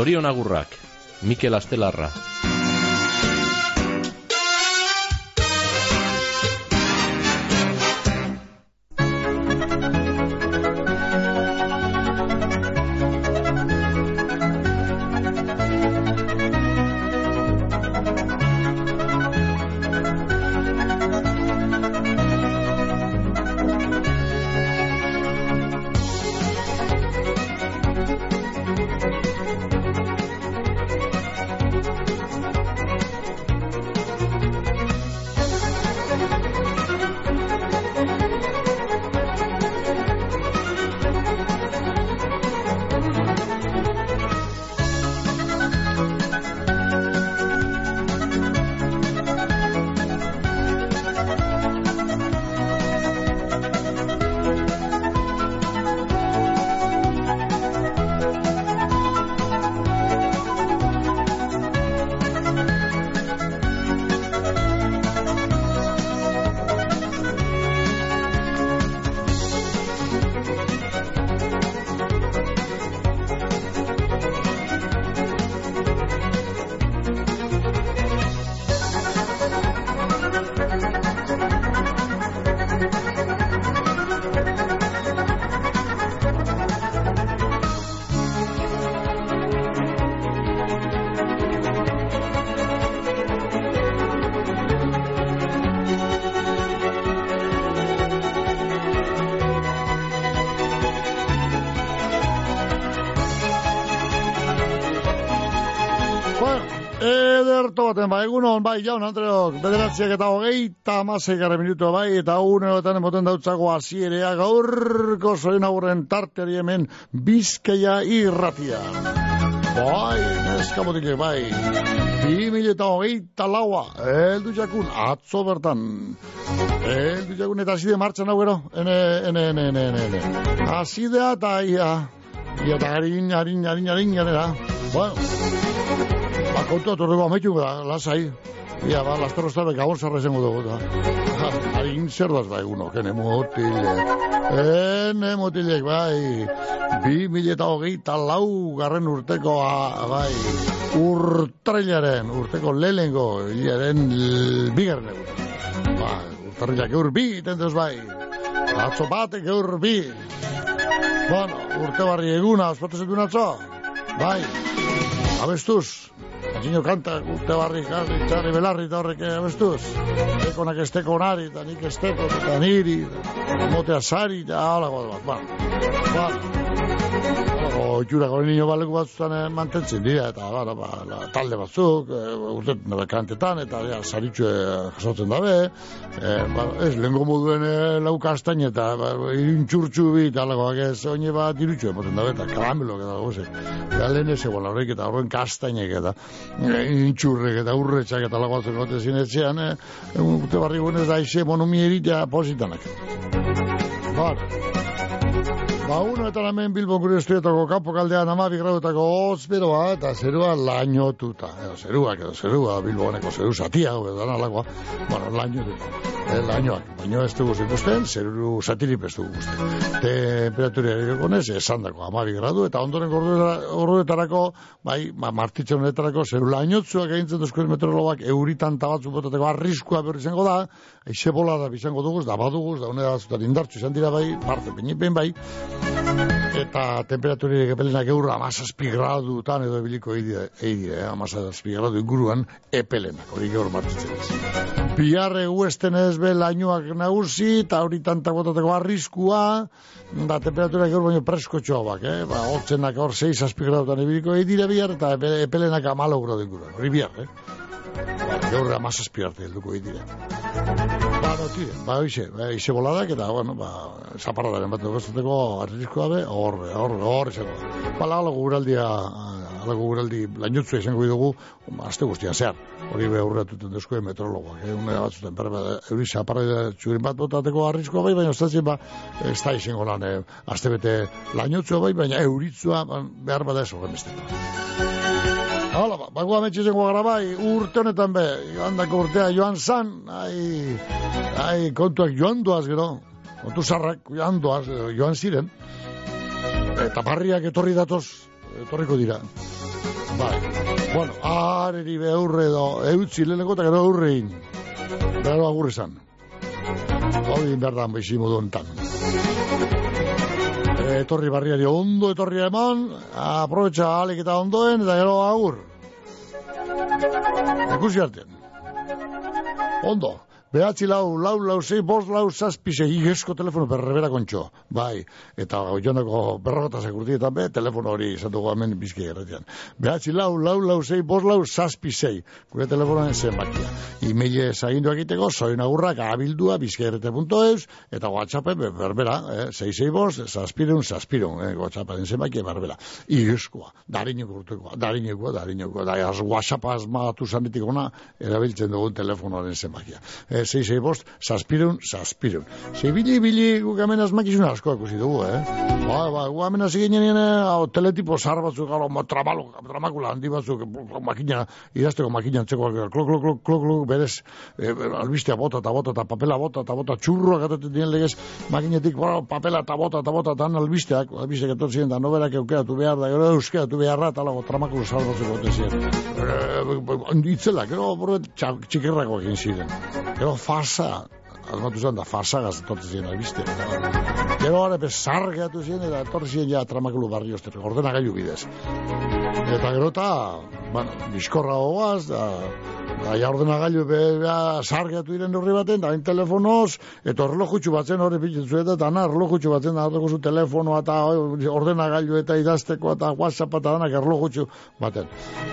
Zorion agurrak, Mikel Astelarra. Egunon, bai, jaun, Andreok, bederatziak eta hogeita amasei gara minutu, bai, eta uneotan emoten dautzago azierea gaurko zorin aurren tarteri hemen bizkeia irratia. Bai, neska botilek, bai, bi mila eta hogeita laua, eldu jakun, atzo bertan, eldu jakun eta azide martxan hau gero, ene, ene, ene, ene, ene, ene, azidea eta ia, ia eta harin, harin, harin, harin, harin, bueno, Ba, kontu atorrego amaitu da, lasai. Ia, ba, lastero estabe gabon zarra esango dugu, da. Harin zer daz, bai, uno, kene motilek. Ene motilek, bai. Bi mila eta hogeita lau garren urteko, a, bai, urtrailaren, urteko lehengo, hilaren bigarren egun. Ba, urtrailak eur bi, tendez, bai. Atzo batek eur bi. Bueno, urte barri eguna, ospatu zetun atzo. Bai, abestuz. Gino kanta, urte barri, jarri, txarri, belarri, eta horrek abestuz. Ekonak esteko nari, eta nik esteko, eta niri, motea sari, eta hala bat, ba. Ba, oitura gore nio baleko batzutan eh, mantentzen dira, eta bara, ba, la, talde batzuk, e, urte kantetan, eta ja, saritxu jasotzen dabe, e, ba, ez, lehenko moduen e, laukastain, eta ba, iruntxurtxu bi, eta alakoak ez, oine bat irutxu emoten dabe, eta karamelo, eta goze, eta lehen ez egon horrek, eta horren kastainek, eta e, irutxurrek, eta urretxak, eta alakoak zen gote zinetzean, e, urte barri gunez da, ize monomieri, eta positanak. Bara. Ba, uno eta hemen Bilbo gure estuetako kapo kaldean amabi graduetako ozberoa eta zerua lainotuta. Edo, zerua, edo zerua, Bilbo zeru satia, edo dan alakoa. Bueno, lainotuta. E, lainoak, baino ez dugu zikusten, zeru satirip ez dugu guzten. Temperaturia egonez, esan dako, amabi gradu, eta ondoren gorduetarako, bai, ma, martitzen honetarako, zeru lainotzuak egintzen duzkoen meteorologak, euritan tabatzu botateko arriskua berri zengo da, eixe bola da bizango duguz, da baduguz, da unera batzutan indartzu izan dira bai, parte penipen bai, eta temperaturiek epelenak eur amazazpi gradutan edo ebiliko eidire, eidire eh? amazazpi gradu inguruan epelenak, hori gaur martitzen. Biarre uesten ez be lainoak nagusi, eta hori tantak botateko arriskua, da temperaturak eur baino presko txoabak, eh? ba, hotzenak hor 6 azpi gradutan ebiliko eidire biar, eta epelenak amalo gradu inguruan, hori biar, eh? Gaur amazazpi arte helduko eidire. Ba, no, tire, ba, oixe, ba, ixe boladak, eta, bueno, ba, zaparradaren bat dugu arriskoa be, hor, hor, hor, izango. Ba, lago guraldia, lago guraldi, lainutzu izango dugu, azte guztian, zehar, hori be aurretuten duzko meteorologoak, eh, une batzuten, pera, ba, euri zaparradaren txurin bat botateko arriskoa bai, baina ostatzi, ba, ez da izango lan, eh, azte bete lainutzu bai, baina euritzua, ba, behar bada ez horren Hala, ba, bagoa metxe gara bai, urte honetan be, joan dako urtea joan zan, ai, ai, kontuak joan duaz gero, kontu zarrak joan duaz, joan ziren, eta barriak etorri datoz, etorriko dira. Bai. Bueno, areri behurre edo, eutzi leheneko eta gero aurrein. Gero agur izan. Hau egin behar da, bizi modu enten. Etorri barriari ondo etorri eman, aprobetsa alik eta ondoen, eta gero agur. Ekusi artean. Ondo. Behatzi lau, lau, lau, zei, bost, lau, zazpi, zei, esko telefono berrebera kontxo. Bai, eta joaneko berrogota sekurti eta be, telefono hori izatuko hemen bizki erretian. Behatzi lau, lau, lau, zei, bost, lau, zazpi, zei. Gure telefonoen zen bakia. Imeile zagindu egiteko, zoin agurrak abildua bizkairrete.eus, eta whatsappen berbera, eh, zei, zei, bost, zazpirun, zazpirun, eh, whatsappen zen bakia berbera. Ieskoa, darineko urtekoa, darineko, darineko, da, az, whatsapp azmagatu zanetik ona, erabiltzen dugun telefonoaren zen bakia. Eh, sei, sei, bost, saspirun, saspirun. Sei, bili, bili, guk hemen azmakizun asko akusi dugu, eh? Ba, ba, guk hemen hasi ginen nien, hau, teletipo zar batzuk, galo, tramalo, tramakula handi batzuk, makina, idazteko makina antzeko, klok, klok, klok, klok, klok, berez, eh, albistea bota, eta bota, eta papela bota, eta bota, txurroa gatatzen dien legez, makinetik, bueno, papela, eta bota, eta bota, eta han albisteak, albisteak etortzen ziren, da noberak eukeatu behar, da, gero euskeatu beharra, eta lago, tramakulu zar batzuk gote ziren. Itzela, gero, txikerrako egin ziren. Gero, farsa, almatu zen da farsa gazetortu ziren albiste. Gero gara bezar gehatu ziren eta etorri ziren ja tramakulu barri oster, ordena gailu bidez. Eta gero eta, bueno, bizkorra hoaz, da, da ja ordena gailu beha sargeatu diren horri baten, da hain telefonoz, eta orlojutxu batzen horri pitzetzu eta dana orlojutxu batzen da zu telefonoa eta ordena gailu eta idazteko eta whatsapp eta danak erlojutxu baten.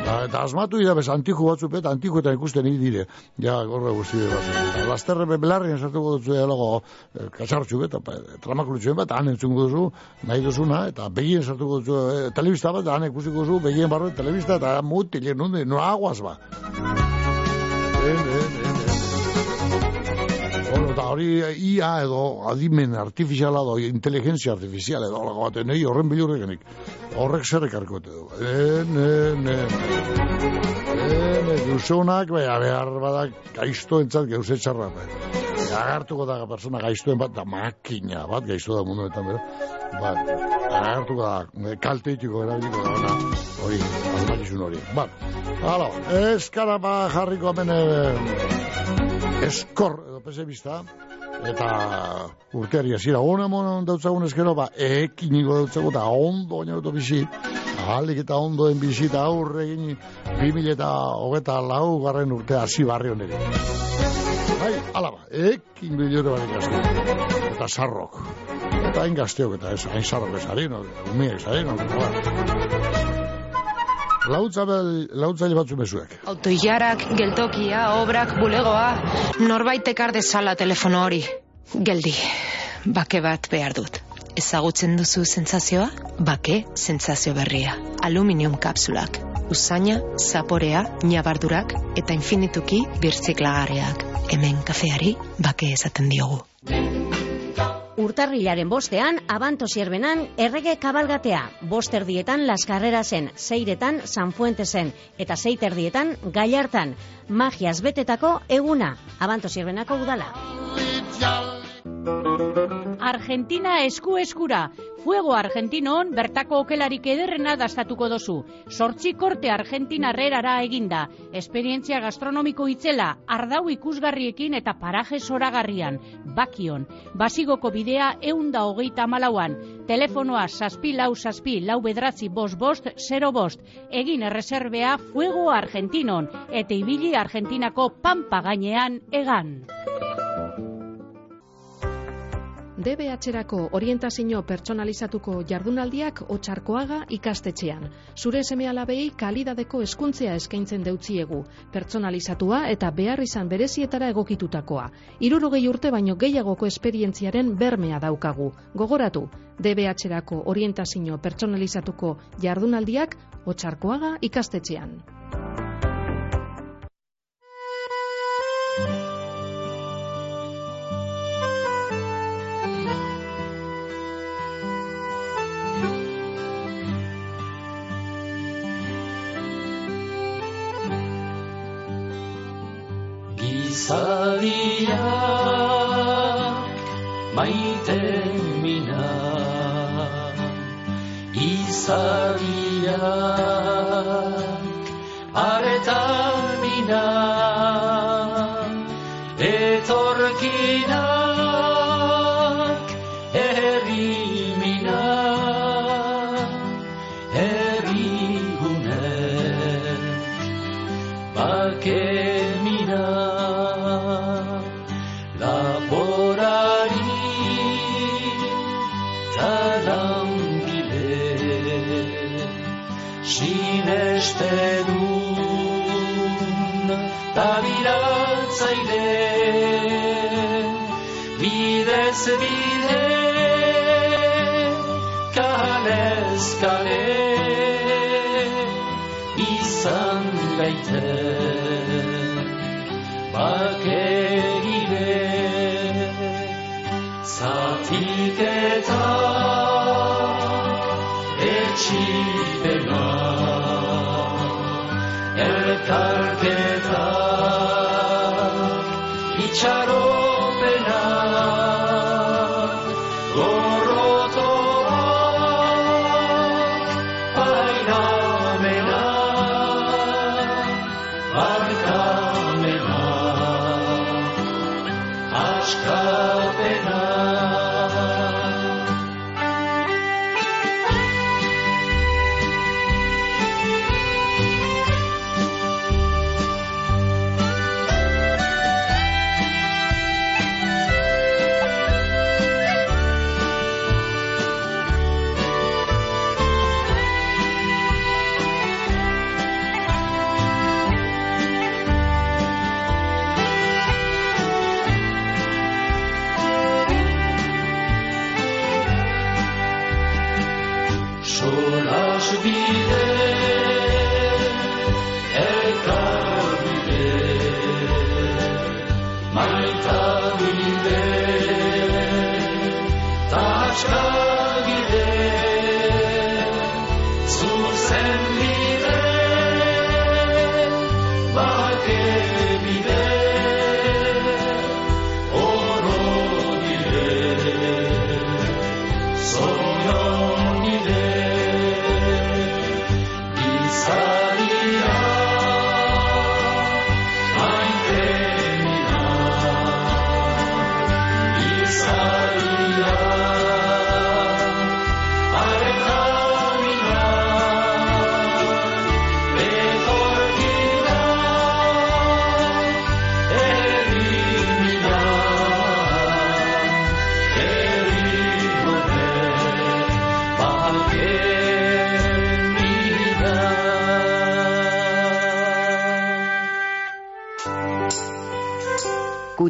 Da, eta asmatu dira bez antiku batzu eta antiku eta ikusten dire, ja gorre guzti batzu. Eta lasterre bebelarri esartuko dutzu edo e, kasartxu eta tramakulutxu bat, han entzungo duzu, nahi duzuna, eta begien sartuko dutzu, telebista bat, han ikusiko duzu, begien barro telebista, eta mutilen, no aguas ba. En, en, en, en. Bueno, eta hori IA edo adimen artifiziala edo inteligentzia artifiziala edo lago baten, nahi horren bilurrekenik. Horrek zerrek harkote du. En, en, en. En, en, geuzonak, baina behar badak gaizto entzat geuze txarra. Agartuko da persona gaiztuen bat, da makina bat gaizto da munduetan, bera. Bat, agartuko da, kalte itiko erabiliko da, ona, hori, almakizun hori. Bat, hala, eskara ba jarriko hemen eskor, edo pesimista, eta urteari azira, hona monon dautzagun eskero, ba, ekin nigo dautzagun, eta ondo oinautu bizi, ahalik eta ondoen bizi, eta aurre egin, 2000 eta hogeta lau garren urte hasi barri honeri. Bai, alaba, ekin bilore barik gazte, eta sarrok, eta hain gazteok, eta ez, hain sarrok ez harino, umiek ez harino, Lautzaile batzu mezuek. Autoiarak, geltokia, obrak, bulegoa, norbaitek ardezala telefono hori. Geldi, bake bat behar dut. Ezagutzen duzu sentsazioa? Bake, sentsazio berria. Aluminium kapsulak. Usaina, zaporea, nabardurak eta infinituki birtziklagarriak. Hemen kafeari bake esaten diogu. Urtarrilaren bostean, abanto sierbenan, errege kabalgatea. Bosterdietan laskarrera zen, zeiretan San Fuente zen, eta zeiterdietan Gallartan. Magiaz betetako eguna, abanto sierbenako udala. Argentina esku eskura. Fuego Argentinon bertako okelarik ederrena dastatuko dozu. Sortzi korte Argentina herrerara eginda. Esperientzia gastronomiko itzela, ardau ikusgarriekin eta paraje zoragarrian. Bakion, basigoko bidea eunda hogeita malauan. Telefonoa saspi lau saspi lau bedratzi bost bost zero bost. Egin erreserbea Fuego Argentinon. Eta ibili Argentinako pampa gainean egan. DBH-erako orientazio pertsonalizatuko jardunaldiak otxarkoaga ikastetxean. Zure seme alabei kalidadeko eskuntzea eskaintzen deutziegu, pertsonalizatua eta behar izan berezietara egokitutakoa. Irurogei urte baino gehiagoko esperientziaren bermea daukagu. Gogoratu, DBH-erako orientazio pertsonalizatuko jardunaldiak otxarkoaga ikastetxean. Zariak maite mina. Izariak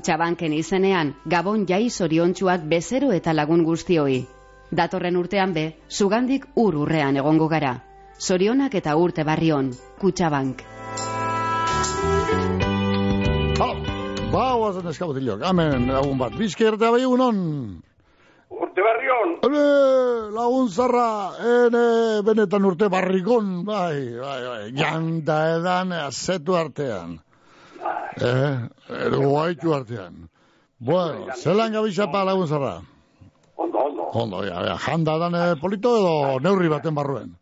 Kutxabanken izenean, Gabon jai zoriontsuak bezero eta lagun guztioi. Datorren urtean be, zugandik ur urrean egongo gara. Zorionak eta urte barrion, Kutxabank. Ba, guazen eskabotilok, amen, lagun bat, bizker eta bai egunon. Urte barrion, Ele, lagun zarra, ene, benetan urte barrikon, bai, bai, bai, janda edan, azetu artean. Eh, edo guaitu artean. Bueno, zelan gabizapa lagun zarra? ondo, ondo. Ondo, ja, ja, janda edan eh, polito edo neurri baten barruen.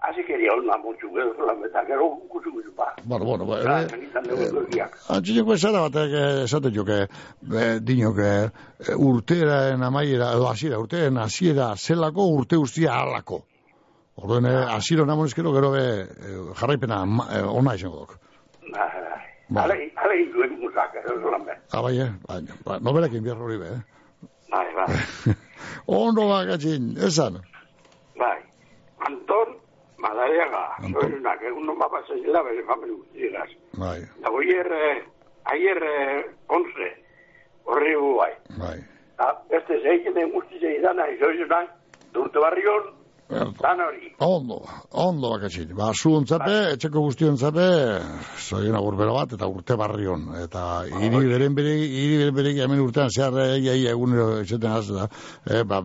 Así quería una mucho que la meta, que kusu pa. Bueno, bueno, ba, Ah, ere, izan dugu etorkiak. Antzineko esara batek eh, esaten joke, eh, dinok, eh, urtearen amaiera, edo hasiera, urtearen hasiera zelako urte guztia halako. Orduen, eh, hasiero namon eskero gero be, eh, jarraipena eh, ona izango dok. Ba. Ale, ale induen musak, ez lan be. Ah, bai, eh? Bai, ba, noberakin bihar hori be, eh? Bai, bai, Ondo bakatxin, esan. bai. Anton, Madariaga, Anton. soy una que uno va a pasar la vez, familia guztiagaz. Bai, Da ayer, eh, ayer, eh, 11, horri gu bai. bai. Da, beste zeiken den guzti izan, izoizunan, durte barrion, Hori. Ondo, ondo bakatxin. Ba, zuon zape, etxeko guztion zape, zoien agurbero bat, eta urte barrion. Eta hiri beren bere, hiri beren bere, hemen urtean zehar, egia, egia, egunero etxeten az, da, eh, ba,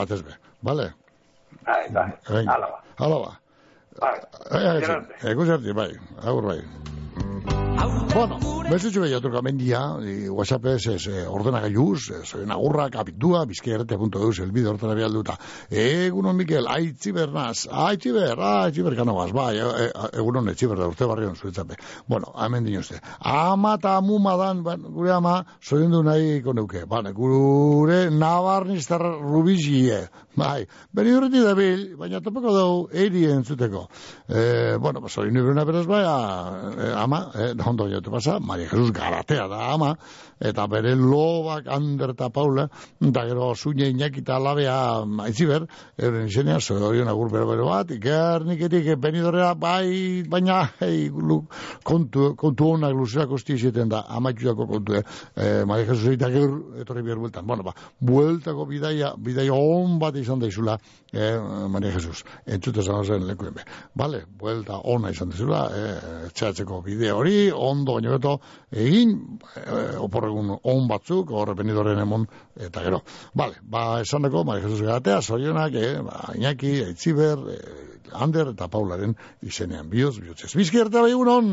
batez be. Bale? Bai, bai, Venga. ala ba. Hala ba. Bai, Ai, ai, Gerarte. Ekusi harti, bai, agur bai. Bueno, mesutxu behiatuko mendia, y WhatsApp ez, ez eh, ordenagailuz, eh, soy agurra, kapitua, bizkierrete.eus, elbide hortara bialduta. Egunon, Mikel, aitziber naz, aitziber, aitziber kanoaz, bai, e, e, egunon etziber da urte barrion zuetzape. Bueno, hemen dinozte. Ama eta amuma dan, ban, gure ama, soindu nahi koneuke. Bane, gure nabarnistar rubizie, bai. Beni horreti da bil, baina topeko dugu, eri entzuteko. E, bueno, pues, soindu beruna beraz, bai, a, e, ama, eh, ondo jatu pasa, Maria Jesus Garatea da ama, eta bere lobak Ander eta Paula, eta gero zuine inaki eta labea aitziber, euren izenea, zorion agur bero bero bat, ikerniketik benidorrea, bai, baina, hei, lu, kontu, kontu honak luzera kosti izeten da, amaitxuako kontu, eh, eh, Maria Jesus eta gero, etorri behar bueltan, bueno, ba, bueltako bidaia, bidaia on bat izan daizula, eh, Maria Jesus, entzute zan zen lekuen be. Vale, buelta ona izan daizula, eh, txatzeko bide hori, ondo baino beto, egin, eh, oporregun on batzuk, horre benidoren emon, eta gero. Vale, ba, esan dako, Maria Jesus Garatea, zorionak, eh, ba, Iñaki, Aitziber, eh, Ander eta Paularen izenean, bihotz, bihotzez. Bizki arte bai egunon!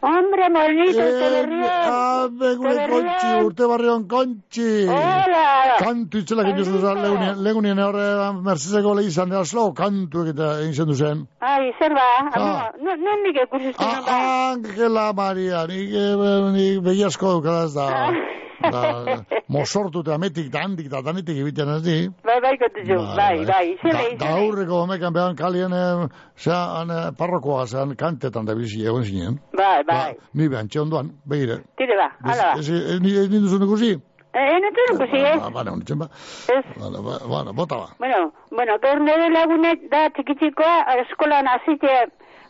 Hombre, bonito, Eh, te berrión. ah, berrión. urte barrion kontxi! Hola. Kantu itzela egin duzu zen, legunien, legunien horre Mercedeseko lehi izan dira slow, kantu egita egin zen. Ai, zer ba, Ah. no, no nik ikusistu Ah, ba. Angela Maria, nik, eh, nik begiasko dukadaz da, da, mosortu eta ametik, da handik, da danetik egiten ez di. Bai, bai, kontuzu, bai, bai, zer Da, lehi, da aurreko homekan behan kalien, eh, zean, eh, parrokoa, zean kantetan da bizi egon zinen. Bai, bai, Ba, ni behan, txe ondoan, begire. tire ba, ala ba. Ez, ez, ez, ez ikusi? Eh, eh, notu ikusi, eh? Ba, bane, honitzen ba. Ez, ba, bane, bota ba. bueno, bueno, gaur nire lagunet da txikitxikoa, eskolan azite,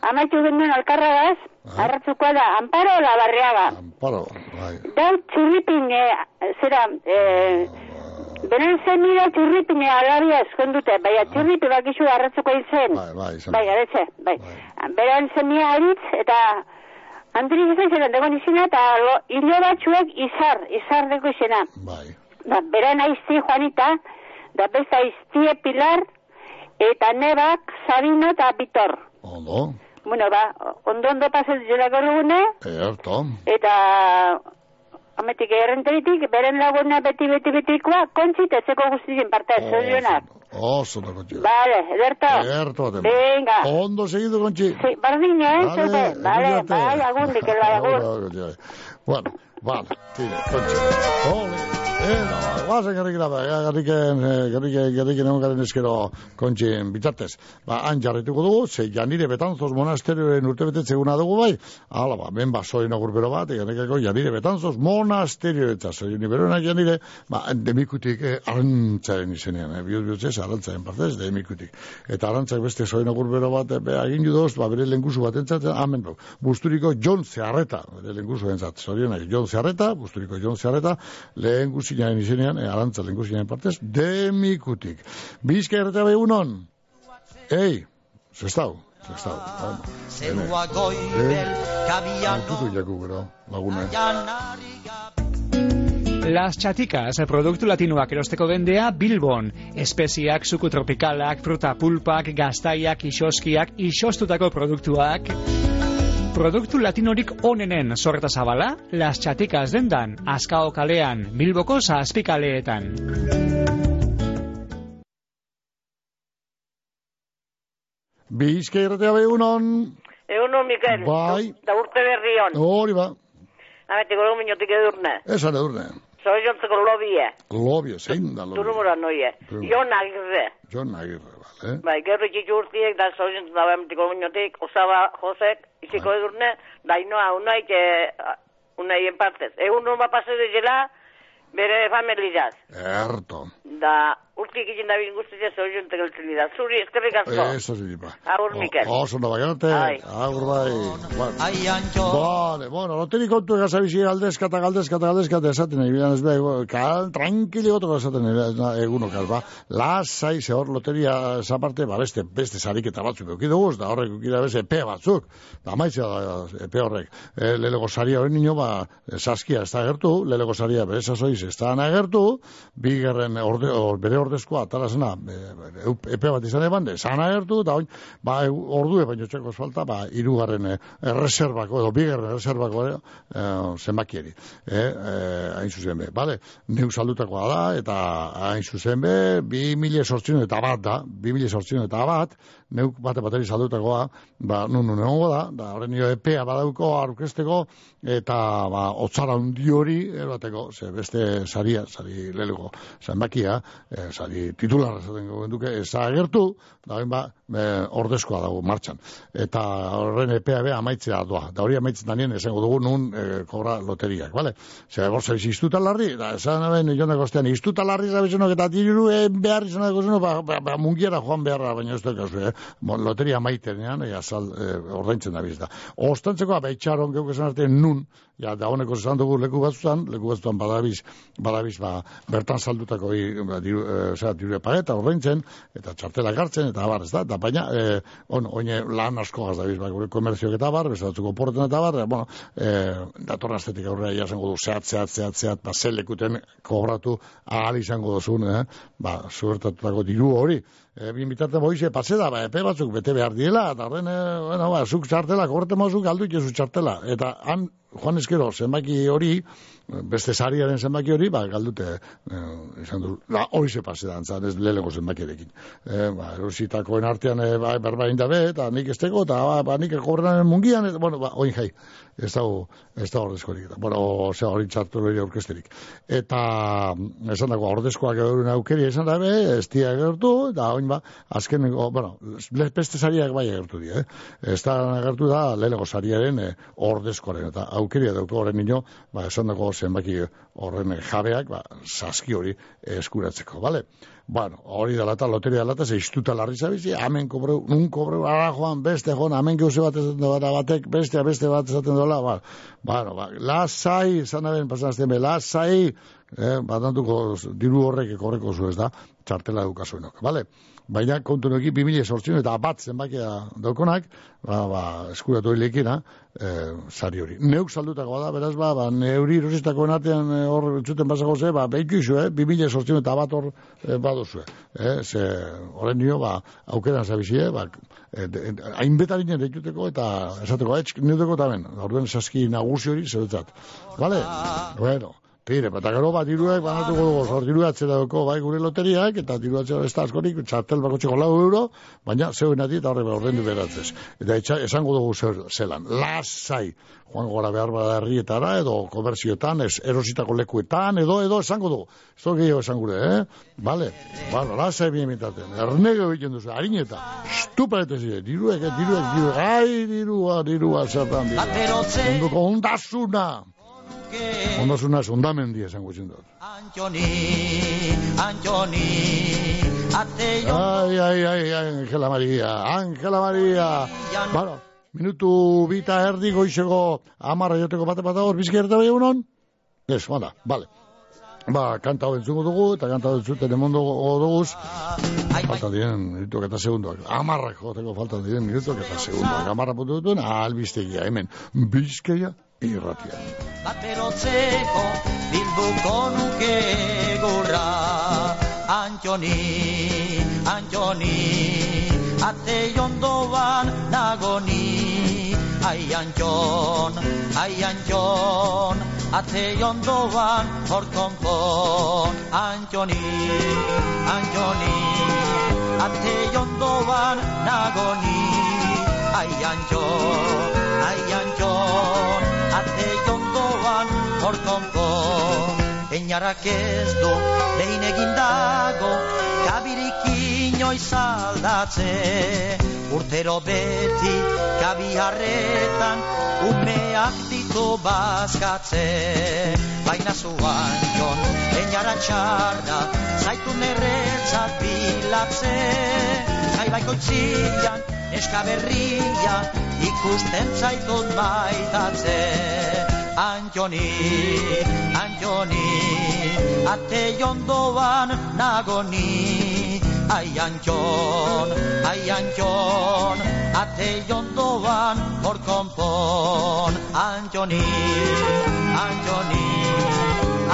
amaitu genuen alkarragaz, Ah. Arratzukoa da, Amparo Labarriaga. Amparo, bai. Da txurripin, eh, zera, eh, beren zenira txurripin alabia eskondute, baina txurripi bakizu arratzuko izen. Bai, bai, izan. Bai, garetze, bai. Beran zemia aritz, eta Andri izan ziren degon izena, eta lo, hilo batzuek izar, izar deko izena. Bai. Da, beran aizti Juanita, da besta aiztie Pilar, eta nebak, Sabino eta Bitor. Ondo, Bueno, ba, ondo ondo pasen zela gorugune, erto. eta ametik errenteritik, beren laguna beti beti betikoa, kontxit etzeko guztien parte, zorionak. Oso da kontxi. Vale, ederto. Erto baten. Venga. Ondo segidu kontxi. Sí, bardine, eh, Vale, zepe. Vale, egunerarte. bai, agundik, el agur. Agur, agur, agur. Bueno, vale, tire, kontxi. Ole, eh, guazen garrikin da, garriken, eh, garriken, garriken egon garen eskero kontxien bitartez. Ba, han jarrituko dugu, ze janire betanzoz monasterioen urtebetetze eguna dugu bai, ala ba, ben ba, soin agurbero bat, eganekako janire betanzoz monasterio eta soin iberonak janire, ba, demikutik eh, arantzaren izenean, eh, bihuz bihutzez, arantzaren partez, demikutik. Eta arantzak beste soin agurbero bat, eh, be, egin judoz, ba, bere lengusu bat entzatzen, amen. Busturiko John Zeharreta, bere lengusu entzat, zorionak, John Zeharreta, busturiko John Zeharreta, lehen guzinaren izenean, eh, arantza lehen guzinaren partez, demikutik. Bizka erretea behunon, ei, zestau, zestau. Zerua goibel kabian Tutu jaku gero, lagune. Las Chaticas, produktu latinoak erosteko bendea Bilbon. Espeziak, suku tropikalak, fruta pulpak, gaztaiak, isoskiak, isostutako produktuak. Produktu latinorik onenen sorreta zabala, Las Chaticas dendan, Azkao kalean, Bilboko zazpikaleetan. Bizka erretea behunon, Egun hon, Mikel. Bai. Da urte berrion. hori ba, Ametiko dugu minutik edurne. esan edurne. Soy jontzeko lobie. Lobio, zein da lobio. Turumura noie. Jon agirre. John Agirre, vale. Bai, gerri txitsu urtiek, da dago ametiko minutik, osaba Josek, iziko Bai. edurne, da inoa unai, que unai en partez. Egun hon bapase de jela, bere familiaz. Erto. Da, urtik ikin da bin guztiz, soy jontzeko eltzili da. Zuri, eskerrik asko. Eso sí, ba. Agur, Mikel. Oso da bagarte. Ai. Agur bai. Bueno. Aian jo Vale, bueno, loteri kontu egazabizi galdezkata, galdezkata, galdezkata esaten nahi, bidan ez beha, kal, tranquili gotoko esaten nahi, na, eguno kal, ba, lasai, ze hor loteria zaparte, ba, beste, beste sariketa batzuk euki dugu, da horrek euki da beste epe batzuk, da maitzea da epe horrek, e, lelego saria hori nino, ba, saskia ez da agertu, lelego saria bere sasoiz ez da agertu, bigarren orde, or, bere ordezkoa, atarazena, e, epe bat izan eban, esan agertu, eta oin, ba, e, ordue baino txeko falta, ba, irugarren e, erreserbako, edo bigarren erreserbako, e, e, zenbakieri. E, e, hain zuzen be, bale? Neu saldutakoa da, eta hain zuzen be, bi mila sortzion eta bat da, bi mila sortzion eta bat, neuk bate bateri saldutakoa, ba, nun nun egongo da, da, horren nio epea badauko, arukesteko, eta, ba, otzara hundi hori, erbateko, ze beste saria, sari lelego, zenbakia, e, sari titularra zaten duke, ez agertu, da, ba, e, ordezkoa dago martxan. Eta horren epea be amaitzea doa, da hori amaitzen danien, esango dugu nun e, kobra loteriak, bale? Zer, borza, iztuta larri, da, esan aben, jonak ostean, iztuta larri zabezenok, eta diru e, behar izan dago ba, ba, ba, mungiera joan beharra, baina ez dut, eh? Bon, loteria maitenean, e, azal, e, ordaintzen da bizta. Ostantzeko, abeitxaron, geuk esan arte, nun, ja, da honeko esan dugu leku batzutan, leku batzutan badabiz, badabiz, ba, bertan saldutako, i, ba, diru, e, zera, diru epageta, ordaintzen, eta txartela gartzen, eta abar, ez da, da baina, e, on, oine lan asko gaz dabiz, ba, gure komerzioak eta bar, bezatzuko porten eta bar, bueno, e, datorra estetik aurrera, ja zengo du, zehat, zehat, zehat, zehat, ba, zelekuten kobratu ahal izango duzun, eh? ba, zuertatutako diru hori, e, bin bitarten boize pase da, ba, epe batzuk bete behar diela, eta horren, bueno, ba, zuk txartela, kobrete mazuk aldu txartela, eta han, joan eskero, zenbaki hori, beste sariaren zenbaki hori, ba, galdute, eh, izan du, la, hori ze pase da, antzan, ez leleko zenbakirekin. Eh, ba, erositakoen artean, eh, ba, berbain dabe, eta nik esteko, eta ba nik ekorrenan mungian, eta, bueno, ba, oin jai, ez da, ez da ordezkorik, bueno, ose hori txartu hori orkesterik. Eta, esan dago, ordezkoak edurun aukeri esan dabe, ez dia gertu, eta oin ba, azken, o, bueno, beste sariak bai agertu di, eh? Ez da agertu da, leleko sariaren eh, ordezkoaren, eta aukeria dauko horren nino, ba, esan dago, zenbaki horren jabeak, ba, saski hori eskuratzeko, bale? Bueno, hori dela eta loteria dela eta zeiztuta larri zabizi, amen kobreu, nun kobreu, ara joan, beste joan, amen geuse bat esaten dola, batek, bestea, beste bat esaten dola, ba, bueno, ba, lasai, zan aben, pasan azten be, lasai, eh, bat diru horrek ekorreko zu ez da, txartela edukazuenok, bale? Baina kontu neki 2000 sortzen eta bat zenbakia daukonak, ba, ba, eskuratu hilekina, e, sari hori. Neuk saldutako da, beraz, ba, ba neuri erosistako artean e, hor txuten basago ze, ba, behiku izu, eh, 2000 sortzen eta bat hor e, baduzue. Eh, ze, horren nio, ba, aukeran zabizie, ba, e, hainbetarinen deituteko eta esateko, etxik nideko eta ben, orduen saski nagusi hori zebetzat. Vale? Bueno. Tire, eta gero bat diruek, banatuko dugu, zor diru atzera duko, bai gure loteriak, eta diru atzera ez da askorik, txartel bako txeko lau euro, baina zeuen ati eta horre behar ordendu beratzez. Eta etxa, esango dugu zer, zelan, lasai, joan gora behar bada herrietara, edo komerzioetan, ez, erositako lekuetan, edo, edo, esango dugu. Ez da gehiago esan gure, eh? Bale, bale, lasai bine mitaten, ernege egiten duzu, harineta, stupa eta zire, diruek, diruek, diruek, ai, dirua, dirua, zertan, dirua. Onduko ondasuna. Ondasuna es ondamendi esango dut. Antoni, Antoni, ateio... Ai, ai, ai, Angela Maria, Angela Maria. Bueno, minutu bita erdi goizego amarra joteko bate bat hor, bizki erte bai egunon? Ez, bada, bale. Ba, kanta hau entzungo dugu, eta kanta hau entzuten emondo duguz. Falta diren minutuak eta segunduak. Amarrak joteko falta diren minutuak eta segunduak. Amarra putu dutuen, albiztegia, hemen. Bizkeia, irratia. Baterotzeko bilduko nuke gurra. Antoni, Antoni Ate jondoan nagoni Ai Antion, ai Antion Ate jondoan hor konpon. Antoni, Antoni Ate jondoan nagoni Ai Antion, ai Antion hor konpo Einarak ez du behin egin Kabirik inoiz aldatze. Urtero beti kabi harretan Umeak ditu bazkatze. Baina zuan jon Einara txarra Zaitu nerretzat bilatze. Zai baiko txian Eska berria ikusten zaitut maitatze Antoni, Antoni, ate jondoan nagoni. Ai Antion, ai Antion, ate jondoan hor konpon. Antoni, Antoni,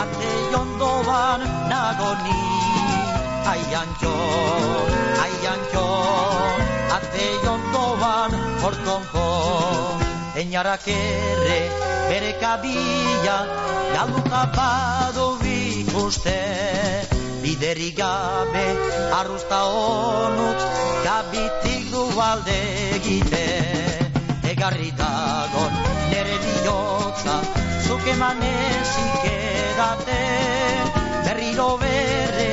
ate jondoan nagoni. Ai antxon, ai antxon, ate jondoan hortonko, einarak ere bere kabila, galduta bado bikuste, biderik gabe arrusta honut, gabitik du balde egite, egarri nere bihotza, zuk emanezik edate, berriro berre,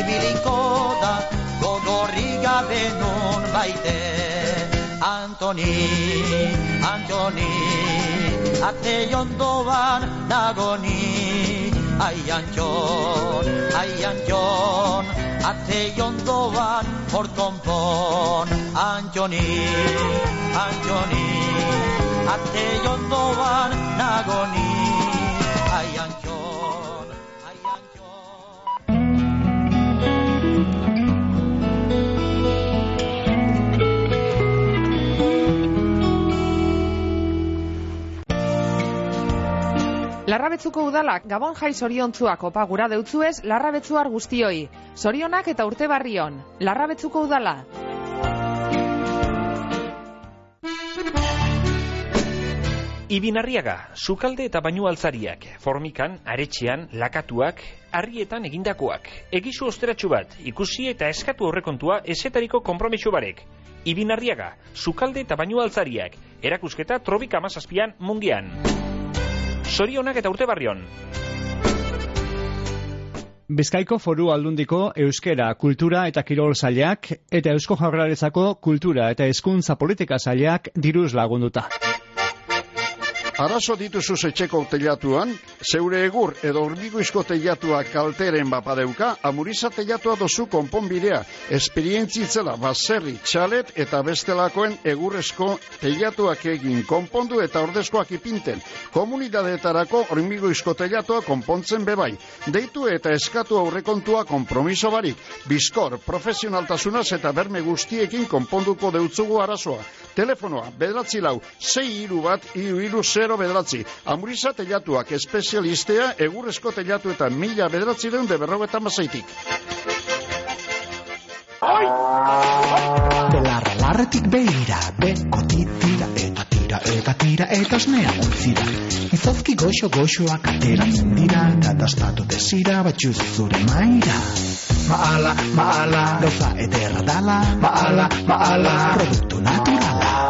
ibiliko da, gogorri gabe nun baite. Antoni, Antoni, ate jondoan nagoni, ai antxon, ai antxon, ate jondoan hortonpon, Antoni, Antoni, ate jondoan nagoni, ai antxon, Larrabetzuko udalak Gabon jai zoriontzuak opa gura deutzuez larrabetzuar guztioi. Zorionak eta urte barrion. Larrabetzuko udala. Ibinarriaga, sukalde eta bainu altzariak, formikan, aretxean, lakatuak, harrietan egindakoak. Egizu osteratxu bat, ikusi eta eskatu horrekontua esetariko kompromiso barek. Ibinarriaga, sukalde eta bainu altzariak, erakusketa trobika amazazpian mundian. Sorionak eta urte barrion. Bizkaiko foru aldundiko euskera, kultura eta kirol zailak eta eusko jaurlaritzako kultura eta hezkuntza politika zailak diruz lagunduta. Arazo dituzu etxeko teilatuan, zeure egur edo hormigoizko teilatua kalteren bapadeuka, amuriza teilatua dozu konponbidea, esperientzitzela baserri, txalet eta bestelakoen egurrezko teilatuak egin konpondu eta ordezkoak ipinten. Komunidadeetarako hormigoizko teilatua konpontzen bebai. Deitu eta eskatu aurrekontua kompromiso barik. Bizkor, profesionaltasunaz eta berme guztiekin konponduko deutzugu arazoa. Telefonoa, bederatzi lau, zei iru bat, iru iru zero bederatzi. Amuriza telatuak espezialistea, egurrezko telatu eta mila bederatzi deun de berrogeta mazaitik. Belarra larretik behira, bekoti tira eta tira eta tira eta osnea ontzira. Izozki goxo goxoak ateratzen dira eta dastatu desira batxuz zure maira. Maala, maala, gauza ederra dala, maala, maala, produktu naturala.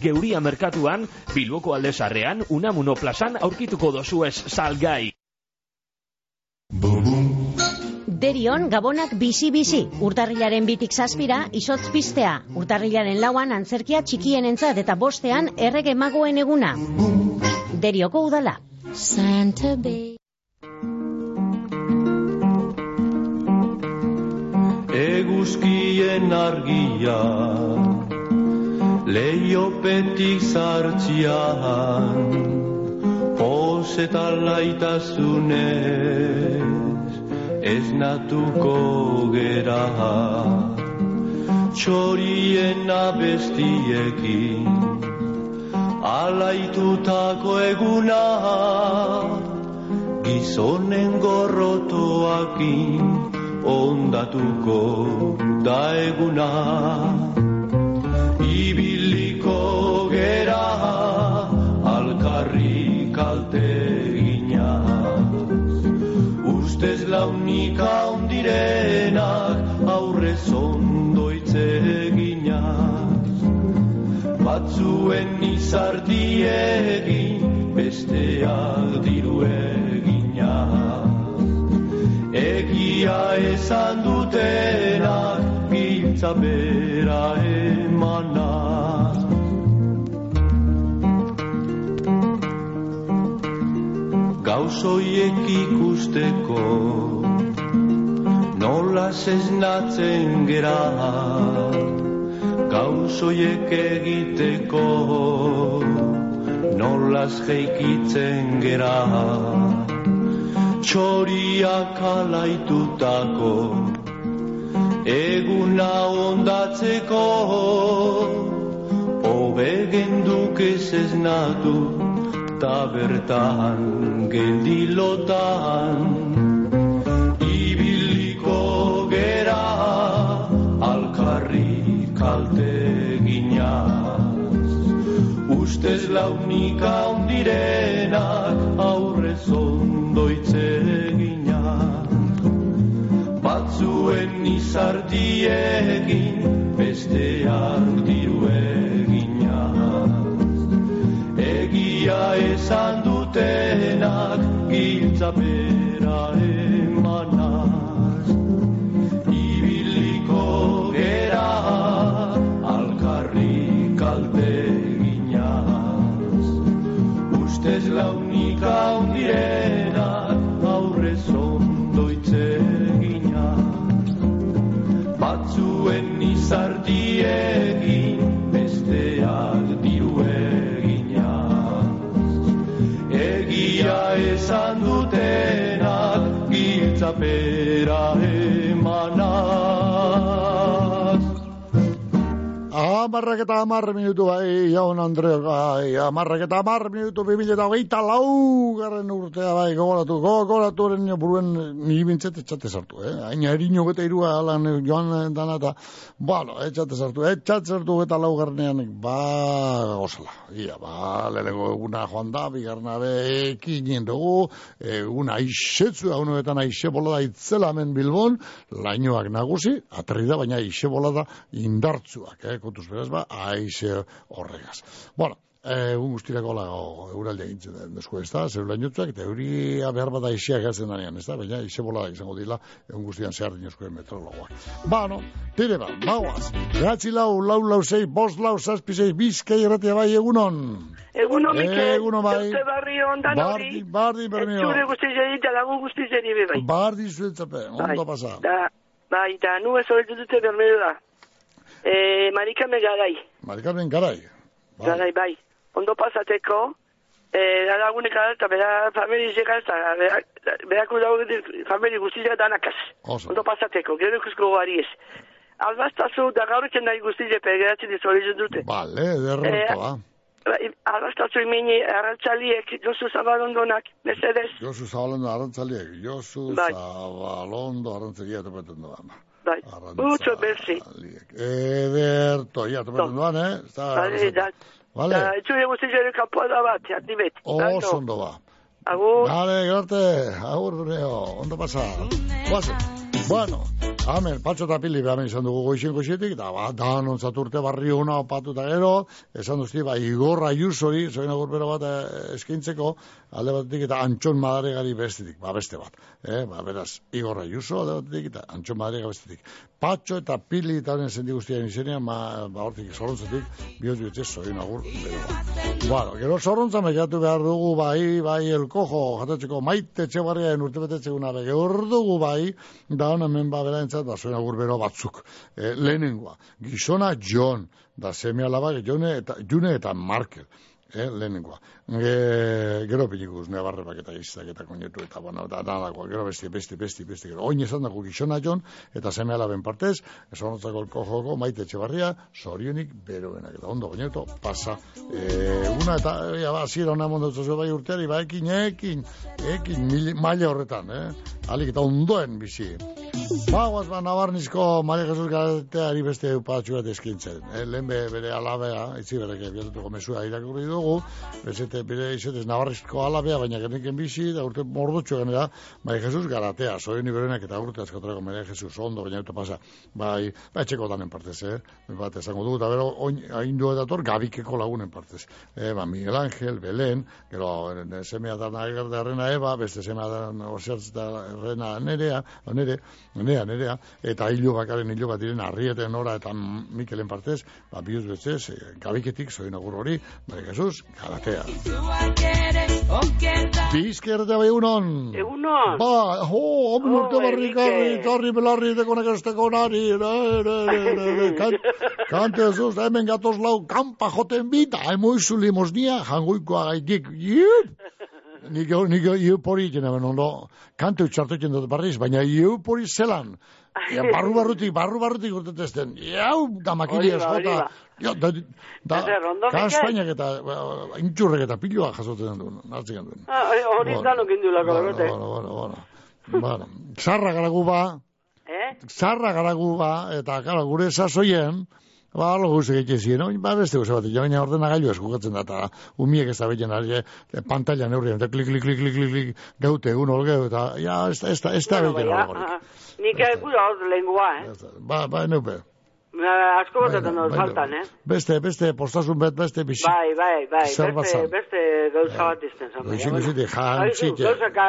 Geuria merkatuan, Bilboko aldezarrean, Unamuno plazan aurkituko dozu ez salgai. Derion gabonak bizi-bizi, urtarrilaren bitik zazpira, izotz piztea, urtarrilaren lauan antzerkia txikien entzat eta bostean errege magoen eguna. Derioko udala. Santa Bay. Eguzkien argia Leiopetik zartzian Pos eta laitasunez Ez natuko gera. Txorien abestiekin Alaitutako eguna Gizonen gorrotoakin Ondatuko da eguna. Ibiliko gera alkarri kalte ginaz Ustez launika ondirenak aurrez ondoitze ginaz Batzuen izartiegin besteak diru eginaz. Egia esan dutenak giltza bera emanak Gauzoiek ikusteko. Nola zeznatzen gera Gauzoiek egiteko. Nola jeikitzen gera Txoriak alaitutako. Eguna ondatzeko Obegen ez eznatu eta bertan gendilotan ibiliko gera alkarri kalte ginaz. Ustez launik haundirenak aurrez ondoitze batzuen izardiekin beste hartu esan dutenak giltzapera emanaz ibiliko gera alkarri kalte eginaz ustez launika ondirenak esan dutenak giltzapera Amarrak eta amar minutu bai, jaun Andre, bai, amarrak eta amar minutu bimila eta hogeita lau garren urtea bai, gogoratu, gogoratu eren buruen ni bintzet etxate sartu, eh? Aina erino geta irua alan joan dana eta, bueno, etxate sartu, etxate sartu geta lau garnean, ba, gozala, ia, ba, lehenengo eguna joan da, bigarna be, ekinen dugu, eguna aixetzu, da, unoetan aixe bola da itzela hemen Bilbon, lainoak nagusi, aterri da, baina aixe bola da indartzuak, eh? kontuz beraz ba, aize horregaz. Bueno, egun guztirako lago euralde egintzen den desku ez da, zer eta euria behar bat aixeak gertzen danean, ez da, baina aize bola izango dila, egun guztian zehar dinozkoen meteorologoak. Ba, no, tire ba, bauaz, behatzi lau, lau, lau, zei, bost, lau, zazpi, zei, bizkai erratia bai egunon. Eguno, Mikel, Eguno bai. Zorte barri ondan hori. Bardi, bardi, bermio. Etxure guzti zeri eta lagun guzti zeri be bai. Bardi zuetzape, ondo pasa. Da, bai, da, nu ez hori dute bermeo da. E, marikame garai, Marikarmen garai. garai, bai. Ondo pasateko, e, da lagunek gara eta bera famili zeka eta berak- berako daude famili guztia danakaz. Oso. Ondo pasateko, gero ikusko gari ez. Albaztazu da gaurken nahi guztia pegeratzen dizorizu dute. Bale, derroto, ba. Bai, Albaztazu imini arrantzaliek, Josu Zabalondonak, mesedez. Josu Zabalondo arantzaliek, Josu Bai. Zabalondo arantzalia topaten doan. Bai, mucho berzi. Ederto, ja, topaten doan, eh? Bai, da, Vale, da, etxure guztia kapoa da bat, jati bet. oso ondo ba. Agur. Vale, gerte, agur duneo, ondo pasa. Guazen. Bueno, Amen, patxo eta pili behamen izan dugu goixen goxetik, da, ba, dan ontzaturte barri hona opatu eta gero, esan duzti, ba, igorra jusori, zoin agur bero bat eh, eskaintzeko, alde batetik eta antxon madaregari bestetik, ba, beste bat. Eh, ba, beraz, igorra juso alde batetik eta antxon madarega bestetik. Patxo eta pili eta honen zendi guztiaren izenean, ma, ba, hortik zorrontzatik, bihot bihotzez, zoin agur bero bat. Bueno, gero zorrontza mekatu behar dugu, bai, bai, elkojo, jatatzeko maite txebarriaren urtebetetzeguna bege, hor dugu bai, da hona hemen ba beraentzat, ba, zoin agur bero batzuk. E, lehenengoa, gizona John, da seme alaba, Jone eta, June eta Markel. Eh, lehenengoa. E, gero pilikuz, ne barrebak eta izak eta koinetu eta bueno, eta nadakoa, gero besti, besti, besti, besti, gero. Oin esan dago gizona John, eta seme alaben partez, esan hotzako elko joko, maite etxebarria, zorionik beroenak, eta ondo goineto, pasa. E, una eta, ja, ba, zira hona mondotzu bai urteari, ba, ekin, ekin, ekin, mil, maila horretan, eh? Alik eta ondoen bizi. Ba, Navarnizko Maria Jesus Garateari beste eupatxu bat eskintzen. Eh? Lehen be, bere alabea, itzi bereke, biatutuko mesua irakurri dugu, bezete, bere izetez Navarnizko alabea, baina geneken bizi, da urte mordutxo genera, Maria Jesus Garatea, zoen iberenak eta urte askotarako Maria Jesus ondo, baina eta pasa, bai, ba, etxeko danen partez, eh? Bat esango dugu, eta bero, oin, haindu edator, gabikeko lagunen partez. Eh, ba, Miguel Ángel, Belén, gero, eh, semea da nagarda errena Eba, beste semea da osertz da nerea, nere, nerea, nerea, eta hilo bakaren hilo bat diren arrieten nora eta Mikelen partez, ba, bihuz betzez, eh, gabiketik, zoin agur hori, Maria Jesus, garatea. Bizkertea bai egunon. Egunon. Ba, homen urte Oh, barrikarri, Enrique. tarri belarri, dekonak esteko nari, kan, kante zuz, hemen gatoz lau, kampa joten bita, haimo izu limosnia, jangoikoa gaitik, iup! Nik, nik iupori iten hemen ondo, kante utxartu iten dut barriz, baina iupori zelan, Ja, barru barrutik, barru barrutik urtetezten, jau, da makili eskota, ja, da, da, Mikel? kastainak eta, ba, intxurrek eta piloa jasotzen duen, hartzen duen. Ah, hori Bueno, danok indulako, bueno, bete. bueno, bueno, bueno. Bueno, zarra garagu ba, Eh? zarra garagu ba, eta, karo, gure sasoien, Ba, alo guzti egiten ziren, oin, ba, beste guzti bat, baina ordena gailu eskugatzen da, eta umiek ez da behiten ari, e, pantalla neurrien, eta klik, klik, klik, klik, klik, klik, gaute, egun olgeu, eta, ja, ez da, ez da, ez da Bueno, behiten baina, hori. ah, Nik gura hor lengua, eh? Ba, ba, neupe. Ba, Asko botaten dut bai, faltan, eh? Beste, beste, postasun bet, beste, bixi. Bai, bai, bai, beste, beste gauza bat izten zan. Goxi, bueno. jantxike. Haizu, Gauza, ka,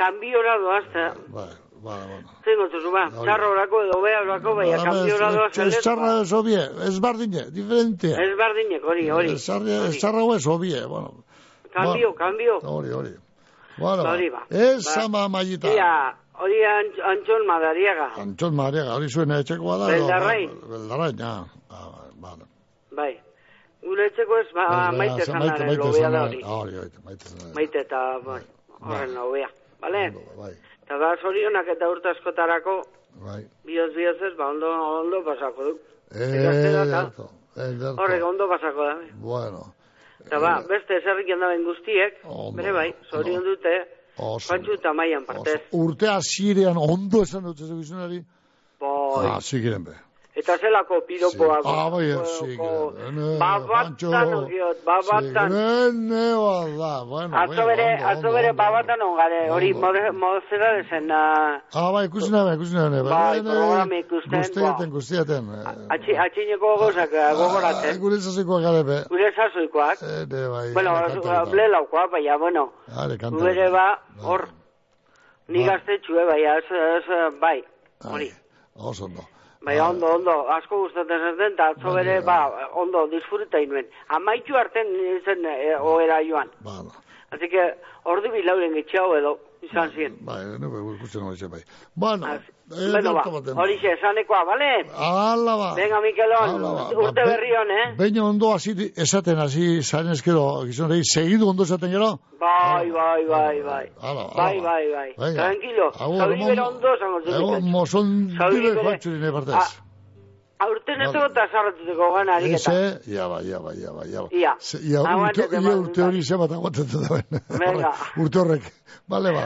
kanbiora doazta. Bai, ba, bueno. Zein gotuzu, ba, txarro edo bea orako, baina kanbiora doazta. Ez txarra ez obie, ez bardine, diferente. Ez bardinek, hori, hori. Ez txarra- ez obie, bueno. Kambio, kambio. Hori, hori. Bueno, Hori ba. ez Ba. ama maiita. Ia, hori antx- antxon madariaga. Antxon Mariaga, hori zuen etxekoa da. Beldarrain. Beldarrain, ja. Ah, vale. Bai. Gure etxeko ez, ba, maite zanaren lobea da hori. Ah, Hori, hori, maite zanaren. Maite eta, bai, horren lobea. Bale? Bai, Eta da, zorionak eta urte askotarako, bai. bioz bioz ez, ba, ondo, ondo pasako du. Eh, ederto. Horrek ondo pasako da. Bueno, Eta ba, beste zerrik daben guztiek, bere bai, zorion dute, oso. patxu eta maian partez. Urte hasierean ondo esan dut ez gizunari. Boi. Ah, zikiren be. Eta zelako piropoa. Ah, bai, ko- zikiren. ko- Ene, Babatan babatan. Zikiren, da, bueno. Atzo bere, atzo bere babatan ongare, hori modezera dezen, ah, Ah, bai, ikusi nabe, ikusi nabe. Bai, programa ikusten, Guztiaten, guztiaten. atxi, atxineko gozak ah, gogoratzen. Gure zazikoa gara be. Gure sasoikoak. Ede, bai. Bueno, blelaukoa, baina, bueno, Hale, kanta. gure ba, hor, ni Ba. gaztetxue, ez, bai, hori. Oso ondo. Bai, ondo, ondo, asko gustatzen zaten, eta atzo bere, ba, ondo, disfruta inuen. Amaitu arten zen e, joan. Bala. Así que, ordu bilauren getxeago edo, izan ziren. Bai, nube, ikusten hori bai. Bueno, eh, Bueno, ba, baten. horixe, esanekoa, bale? Ala ba. Venga, Mikelon, ba. urte Ba, berri hon, eh? Beina ondo hasi esaten hasi zaren eskero, gizonei, segidu ondo esaten gero? Bai, bai, bai, bai. Hala, hala Bai, ba. bai, bai. Venga. Tranquilo, Agur, zauri egon- bera ondo zango Egon zutik. mozon dire bere- joatxuri ne partez. Aurten ez Vale. dugu eta zarratuteko gana ariketa. Eze, ia ba, ia ba, ia ba, ia ba. Ia. Se- Ia, urte, ia urte hori zebat aguantatzen da ben. Venga. Urte horrek. Bale ba.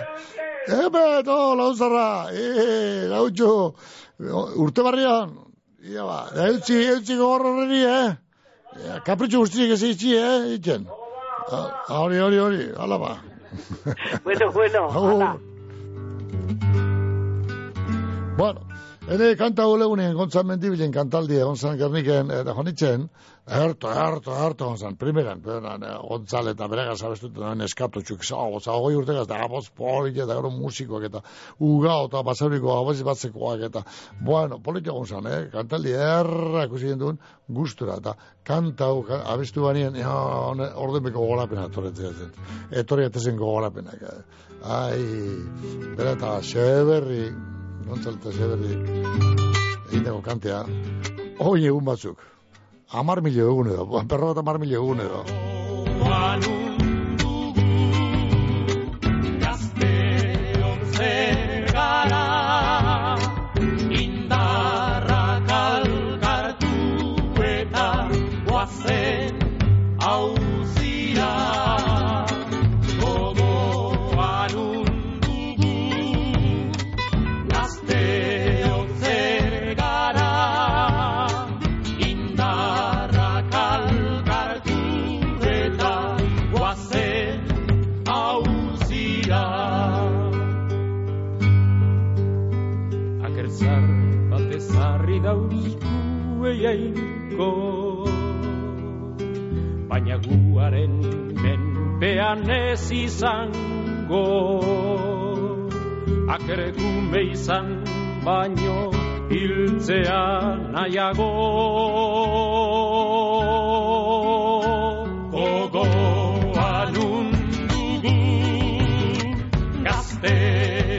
Ebe, to, lauzarra. E, lautxo. Urte barrian. Ia ba. Eutzi, eutzi gogor horreri, eh? Ia, Kapritxo guztiek ez eitzi, eh? Itzen. Ah, Hori, hori, hori. Hala ba. Bueno, bueno, hala. Bueno, ere kanta gulegunen gontzan mendibilen kantaldi egon zan gerniken eta jonitzen, harto, harto, harto egon zan, primeran, peran, gontzal eta berega zabestuten den eskatu txuk, zago, zago urtegaz, eta gaboz polik eta gero musikoak eta ugao eta basauriko gaboz batzekoak eta, bueno, polik egon zan, eh? kantaldi erra ikusi duen gustura, eta kanta hau abestu banien, ja, ordenbeko gogorapena etorretzen zen, etorretzen gogorapenak, eh. ai, bera eta xeberri, Gontzal eta Xeberri egiteko kantea, hoi egun batzuk. Amar mila egun edo, perro bat amar mila egun edo. Eiainko baina guaren menpean ez izango. Akerkume izan baino hiltzea nahiago. Gogoan undugu gazteo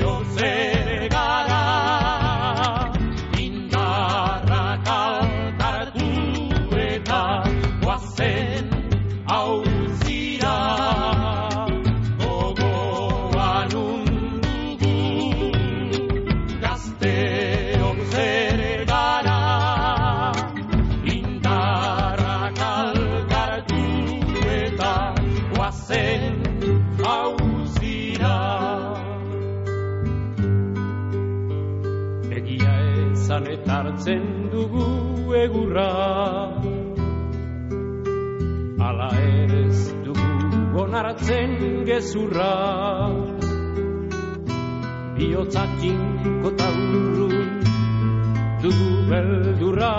egurra Ala ez dugu onaratzen gezurra. Biotzatik kotaurun dugu beldurra.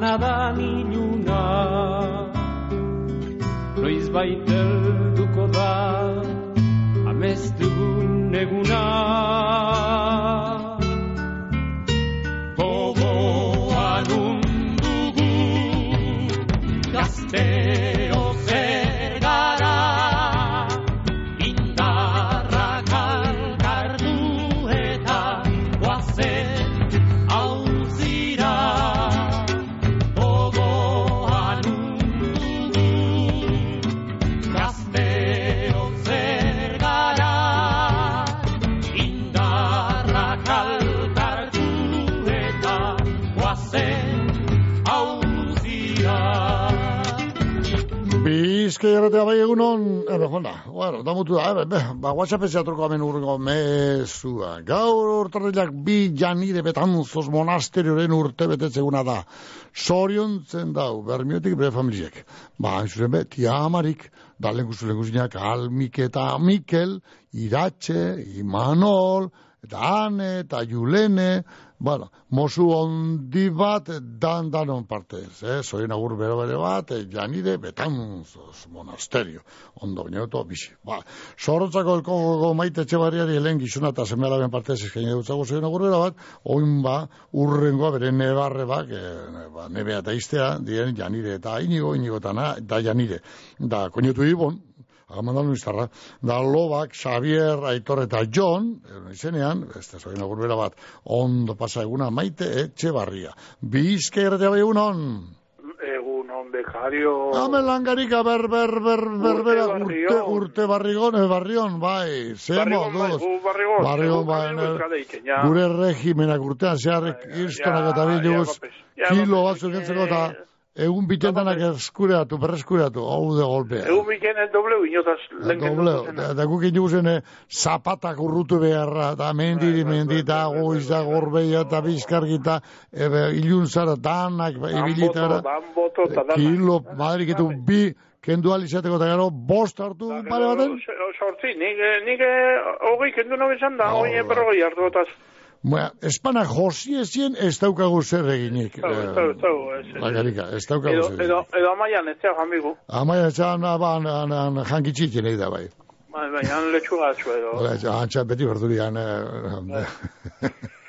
Danadan iluna Noiz baitelduko Bizkai erratea bai egunon, ebe, jona, bueno, da mutu da, ebe, be, ba, WhatsApp ez jatroko hemen urrengo mezua. Gaur urtarrilak bi janire betanzos monasterioren urte betetzeguna da. Sorion zen dau, bermiotik bere familiek. Ba, zuzen be, tia amarik, da lenguzu lenguzinak, Almike eta Mikel, Iratxe, Imanol, eta Ane, eta Julene, bueno, mozu ondi bat dan danon partez, eh? Soin agur bero bere bat, eh, janire betanzos monasterio. Ondo bineoto, bixi. Ba, sorotzako elko gogo maite etxebarriari helen gizuna eta semela ben partez eskaini dutzago soin agur bero bat, oin ba, urrengoa bere nebarre bak, eh, ba, nebea eta iztea, dien janire eta inigo, inigo eta na, da janire. Da, koinetu ibon, Agamandan iztarra, da lobak, Xavier, Aitor eta John, eron izenean, beste zoin agurbera bat, ondo pasa eguna maite etxe barria. Bizke erretea bai egunon. Egun bekario. Hamen langarika ber, ber, ber, ber, ber, urte, barrion. urte barrigon, eh, barrion, bai, ze bai, moduz. barrigon. Barrigon, bai, ikena. gure regimenak urtean, zeharrek iztonak eta ja, biluz, Lopez, ja, kilo batzuk entzeko eta egun bitendanak eskureatu, berreskureatu, hau de golpea. Egun biken el dobleu inotaz lenken Dobleo, da, guk egin zen eh, zapatak urrutu beharra, da mendiri mendi, eta goiz da gorbeia, eta bizkargita, ilun zara, danak, ibilitara, Dan boto eta dan. kilo, madrik etu bi, kendu alizateko, eta gero, bost hartu, pare baten, Sortzi, nik, nik eh, hogei kendu nabe zan da, hogei berrogei hartu gotaz. Baina, espanak josi ezien ez daukagu zer eginik. Ez, ez. Bakarika, ez daukagu Edo, zer edo, edo amaian, ez zea jamigu. Amaia etxan, ba, an, an, jankitxikin egin da bai. Bai, bai, han letxuga atxu edo. Hola, antxa beti berdurian. Eh,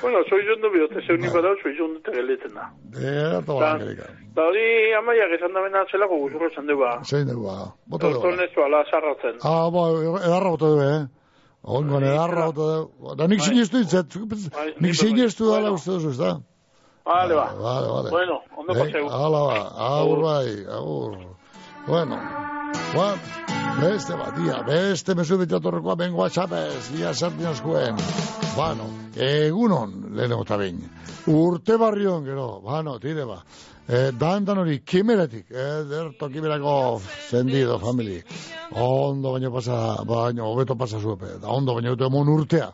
Bueno, soy jondo biote, zeu nik badau, soy jondo te geleten da. eh, to Da- bakarika. Da hori amaiak esan da bena zelako guzurro esan dugu. Zein dugu, ba. Bota dugu. Torton ez ala sarratzen. Ah, ba, edarra bota du, eh? Ongo, edarra bota du. Da nik sinestu ditzat. Bai, Nik sinestu bai. dala uste duzu, ez da? Vale, ba. Vale, vale. Bueno, ondo Eh, paseu. Hala ba, agur bai, agur. Bueno, ba, beste bat, ia, beste mesu bitatorrekoa ben WhatsAppez, ia sartin askuen. Bueno, egunon, lehenengo eta behin. Urte barrion, gero, bueno, tire ba. Eh, dan dan hori, kimeratik, eh, derto kimerako zendido, family. Ondo baino pasa, baino, hobeto pasa zuepe, da ondo baino dute emon urtea.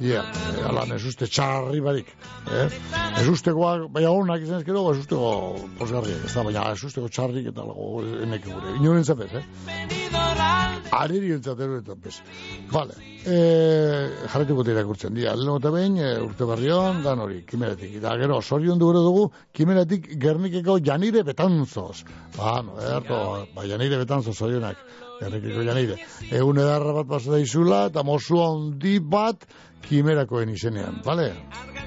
Ia, yeah, alan, ez uste txarri barik. Eh? Ez ustekoak, baina honak izan ezkero, ez usteko posgarriak, ez da, baina ez usteko txarrik eta lago enek gure. Inoren zapez, eh? Ariri entzatero eta bez. Vale, eh, jarretuko dira kurtzen dira. Lehen eta behin, eh, urte barrion, dan hori, kimeretik. Eta gero, sorion du dugu, kimeretik gernikeko janire betanzoz. Ba, no, erto, ba, janire betanzoz sorionak. errekiko janire. Egun edarra bat pasa daizula, eta mozu handi bat kimerakoen izenean, bale?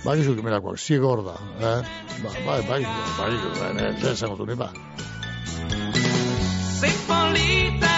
Bakizu kimerakoak, zigor da, eh? Ba, ba, bakizu, bakizu, bakizu, ez esango du, ni ba. Zein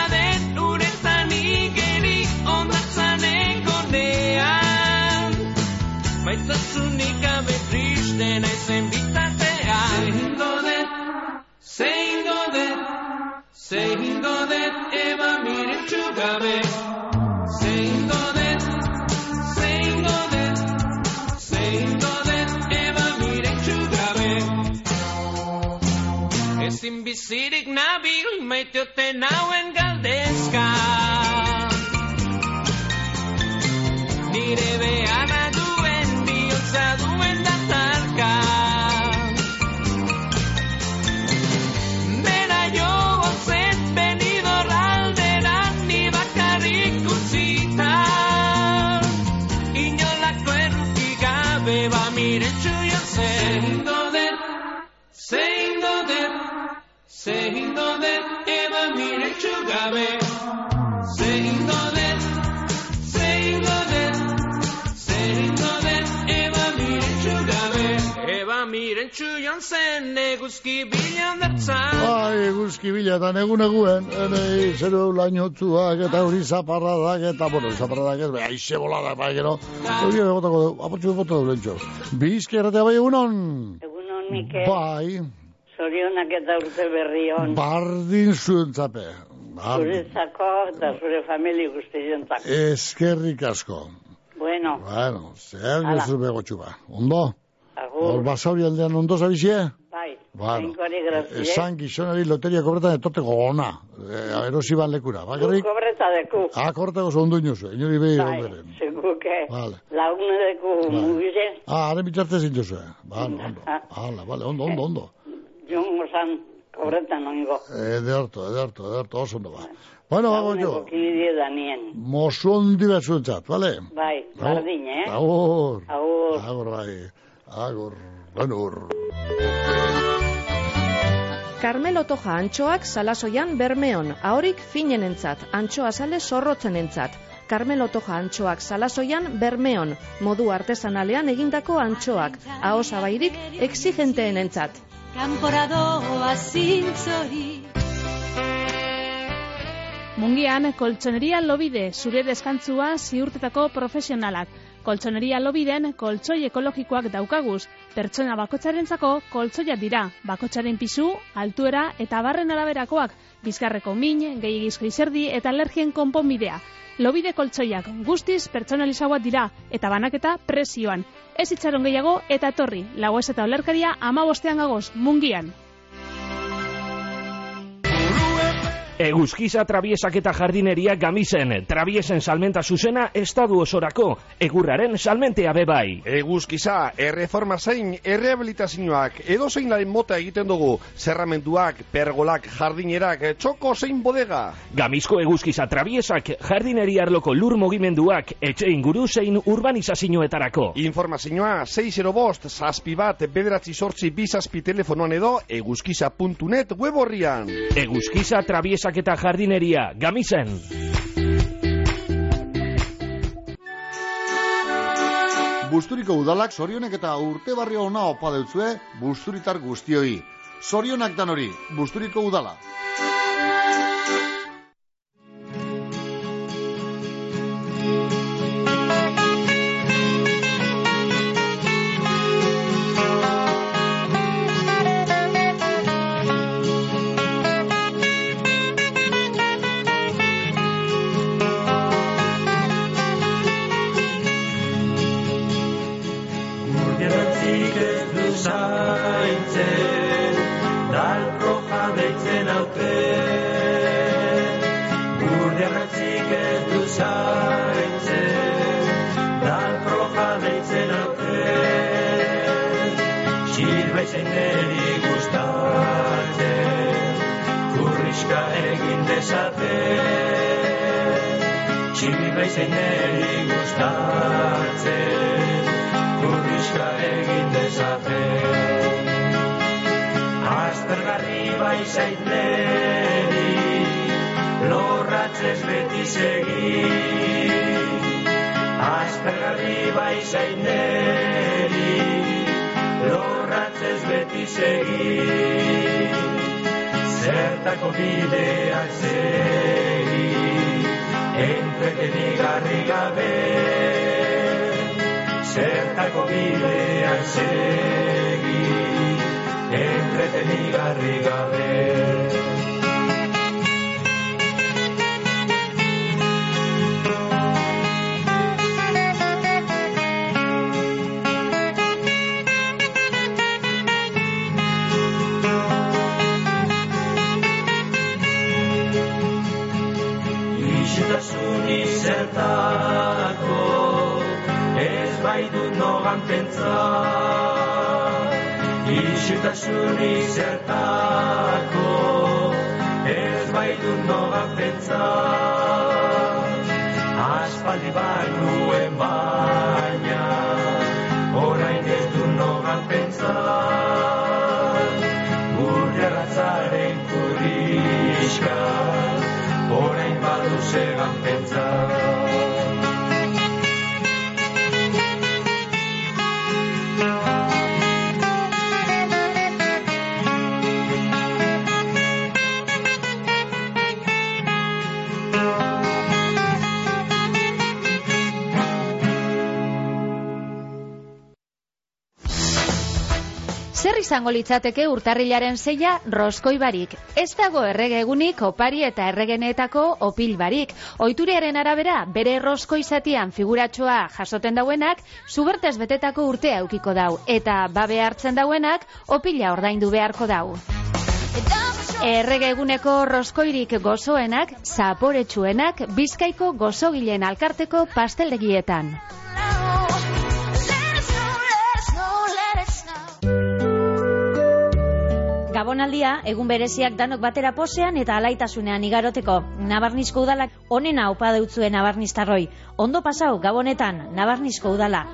eguzki bilan datzan Ai, guzki bila eta negun eguen, ene, zeru lainotzuak eta hori zaparradak eta, bueno, zaparradak ez, beha, aize bolada, bai, gero, hori egotako, apotxu bota du lentxo. Bizki erratea bai egunon? Egunon, Mikel. Bai, Zorionak eta urte berri hon. bardin zuentzape. Bardin. Zuretzako eta zure familia guztientzako. Eskerrik asko. Bueno, Bueno, zer gezu begotxu ba. Ondo? Hor agur. basauri aldean ondo zabizie? Bai, Bueno, grazie. esan gizonari loteria kobretan etoteko ona. E, erosi ban lekura. Bakarrik, Kobreta deku. akorteko zondu inozu, inori behi Bai, onderen. seguke. Vale. Laune deku mugize. Ah, haren bitartez inozu. Vale, ondo. Ah. Hala, vale, ondo, ondo, ondo. Jongo zan, kobretan ongo. Ederto, ederto, ederto, oso ondo ba. Bueno, bago jo, kidie danien. mozu ondi bat zuentzat, vale? Bai, Agur. bardin, eh? Agur. Agur. Agur, bai. Agur. Benur. Carmelo Toja antxoak salasoian bermeon, ahorik finenentzat, antxoa sale zorrotzenentzat. Carmelo Toja antxoak salasoian bermeon, modu artesanalean egindako antxoak, ahosabairik exigenteenentzat. Kanporadoa zintzori Mungian, koltsoneria lobide, zure deskantzua ziurtetako profesionalak. Koltsoneria lobiden, koltsoi ekologikoak daukaguz. Pertsona bakotxarentzako koltsoia dira. Bakotxaren pisu, altuera eta barren araberakoak. Bizkarreko min, gehiagizko izerdi eta alergien konponbidea. Lobide koltsoiak guztiz pertsonalizagoak dira eta banaketa presioan. Ez itxaron gehiago eta etorri. Lagoez eta olerkaria ama bostean gagoz, mungian. Eguzkiza trabiesak eta jardineria gamisen, trabiesen salmenta zuzena estadu osorako, egurraren salmentea bebai. Eguzkiza, erreforma zein, errehabilitazioak, edo zein laren mota egiten dugu, zerramenduak, pergolak, jardinerak, txoko zein bodega. Gamizko eguzkiza trabiesak, jardineria arloko lur mugimenduak, etxe inguru zein urbanizazioetarako. Informazioa 6 bost, zazpi bat, bederatzi sortzi bizazpi telefonoan edo, eguzkiza.net web horrian. Eguzkiza trabiesak eta jardineria, gamisen. Busturiko udalak zorionek eta urte barrio ona opa deutzue busturitar guztioi. Zorionak dan hori, Busturiko udala. Sirbaitzen neri gustatzen, kurriska egin dezate. Aztergarri bai zait neri, lorra Lorratzez beti segi Aspergarri bai zaineri Lorratzez beti segi Zertako bideak segi Entretenigarri gabe Zertako bideak segi Entretenigarri gabe pentsa Ixutasuni zertako ez baidut nogan pentsa Aspaldi banuen baina orain ez du nogan pentsa Gure ratzaren kuriska orain badu zegan pentsa. Izango litzateke urtarrilaren zeia roskoi barik. Ez dago errege egunik opari eta erregeneetako opil barik. Oituriaren arabera, bere roskoi zatian figuratxoa jasoten dauenak, zubertez betetako urtea eukiko dau. Eta babe hartzen dauenak, opila ordaindu beharko dau. Errege eguneko roskoirik gozoenak, zaporetsuenak, bizkaiko gozogilen alkarteko pasteldegietan. Gabonaldia, egun bereziak danok batera posean eta alaitasunean igaroteko. Nabarnizko udalak onena opa deutzuen nabarniztarroi. Ondo pasau, Gabonetan, Nabarnizko udala.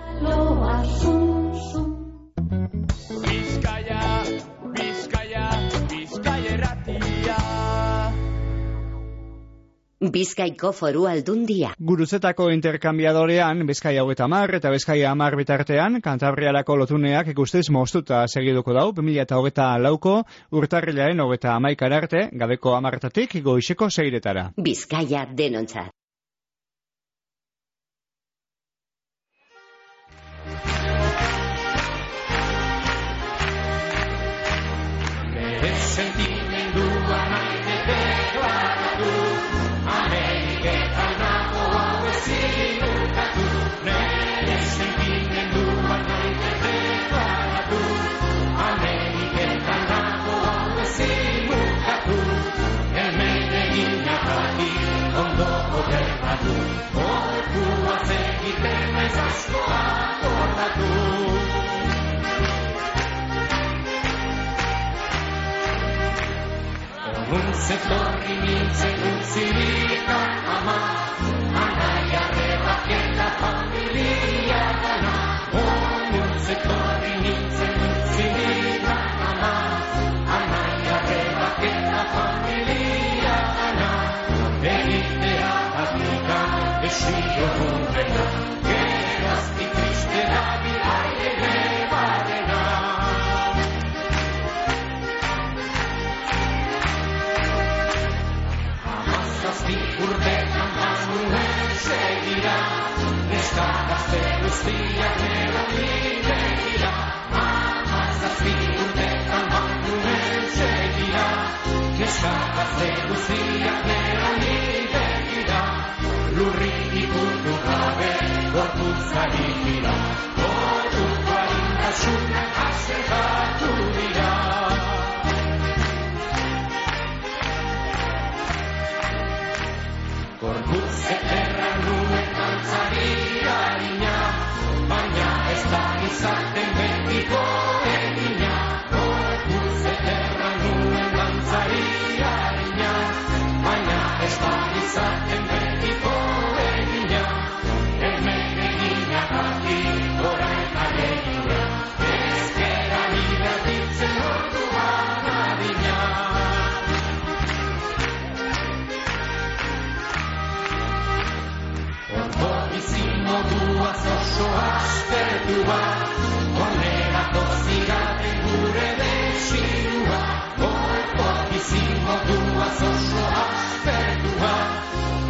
Bizkaiko foru aldundia. Guruzetako interkambiadorean, Bizkaia hogeta mar eta Bizkaia amar bitartean, Kantabrialako lotuneak ikustez moztuta segiduko dau, 2000 eta lauko, urtarrilaren hogeta amaikar arte, gabeko amartatik goizeko seiretara. Bizkaia denontzat. Gobernatu Gorkua zegiten ez asko akordatu Orrun zetorri nintzen utzirika ama Anaia rebak eta familia gana Orrun zetorri Neska gazte guztiak nero niregira Lurri ikurtu gabe gorputzari dira. Gorpuko harindasunak azertatu dira. Gorputz eterra nuen dantzari harina, baina ez da izaten betiko aspertua, onerako zigaten gure desirua, goeko bizimodua oso aspertua,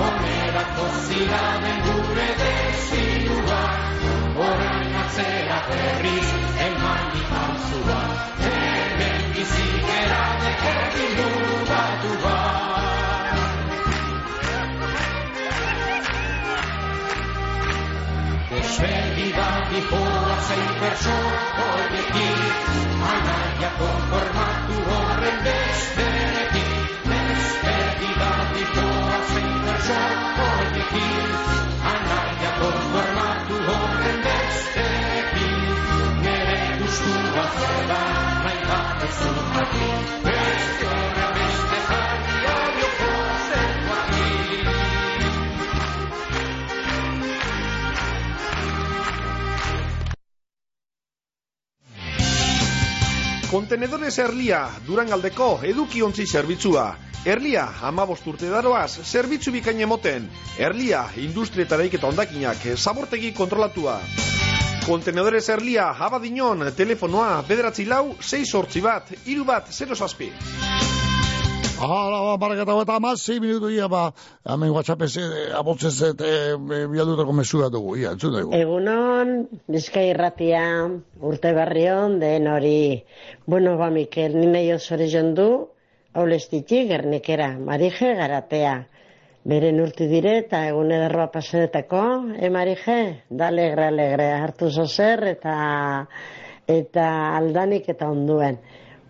onerako zigaten gure desirua, orain atzera berriz eman dipauzua, hemen bizigera dekerin mugatu bat. Despedida dijoa zein berso horrekin, anaia konformatu horren besterekin. Despedida dijoa zein berso horrekin, anaia konformatu horren besterekin. Nere gustua zera, nahi bat ez zuhakin, beste horra beste jarria Kontenedores Erlia, Durangaldeko edukiontzi zerbitzua. Erlia, amabost urte daroaz, zerbitzu bikain emoten. Erlia, industrietareik eta ondakinak, zabortegi kontrolatua. Kontenedores Erlia, abadinon, telefonoa, bederatzi lau, 6 sortzi bat, iru bat, 0 zazpi. Hala, ba, baraketa eta amazzi minutu ia, ba, hemen WhatsApp ez, abotzez, eta bialdutako mesua dugu, ia, entzun dugu. Egunon, bizkai irratia, urte barrion, den hori, bueno, ba, Mikel, nina jo zore jondu, haulestitik, gernikera, marije, garatea. Beren urti dire, eta egun ederroa pasadetako, e, marije, da alegre, alegre, hartu zozer, eta, eta aldanik eta onduen.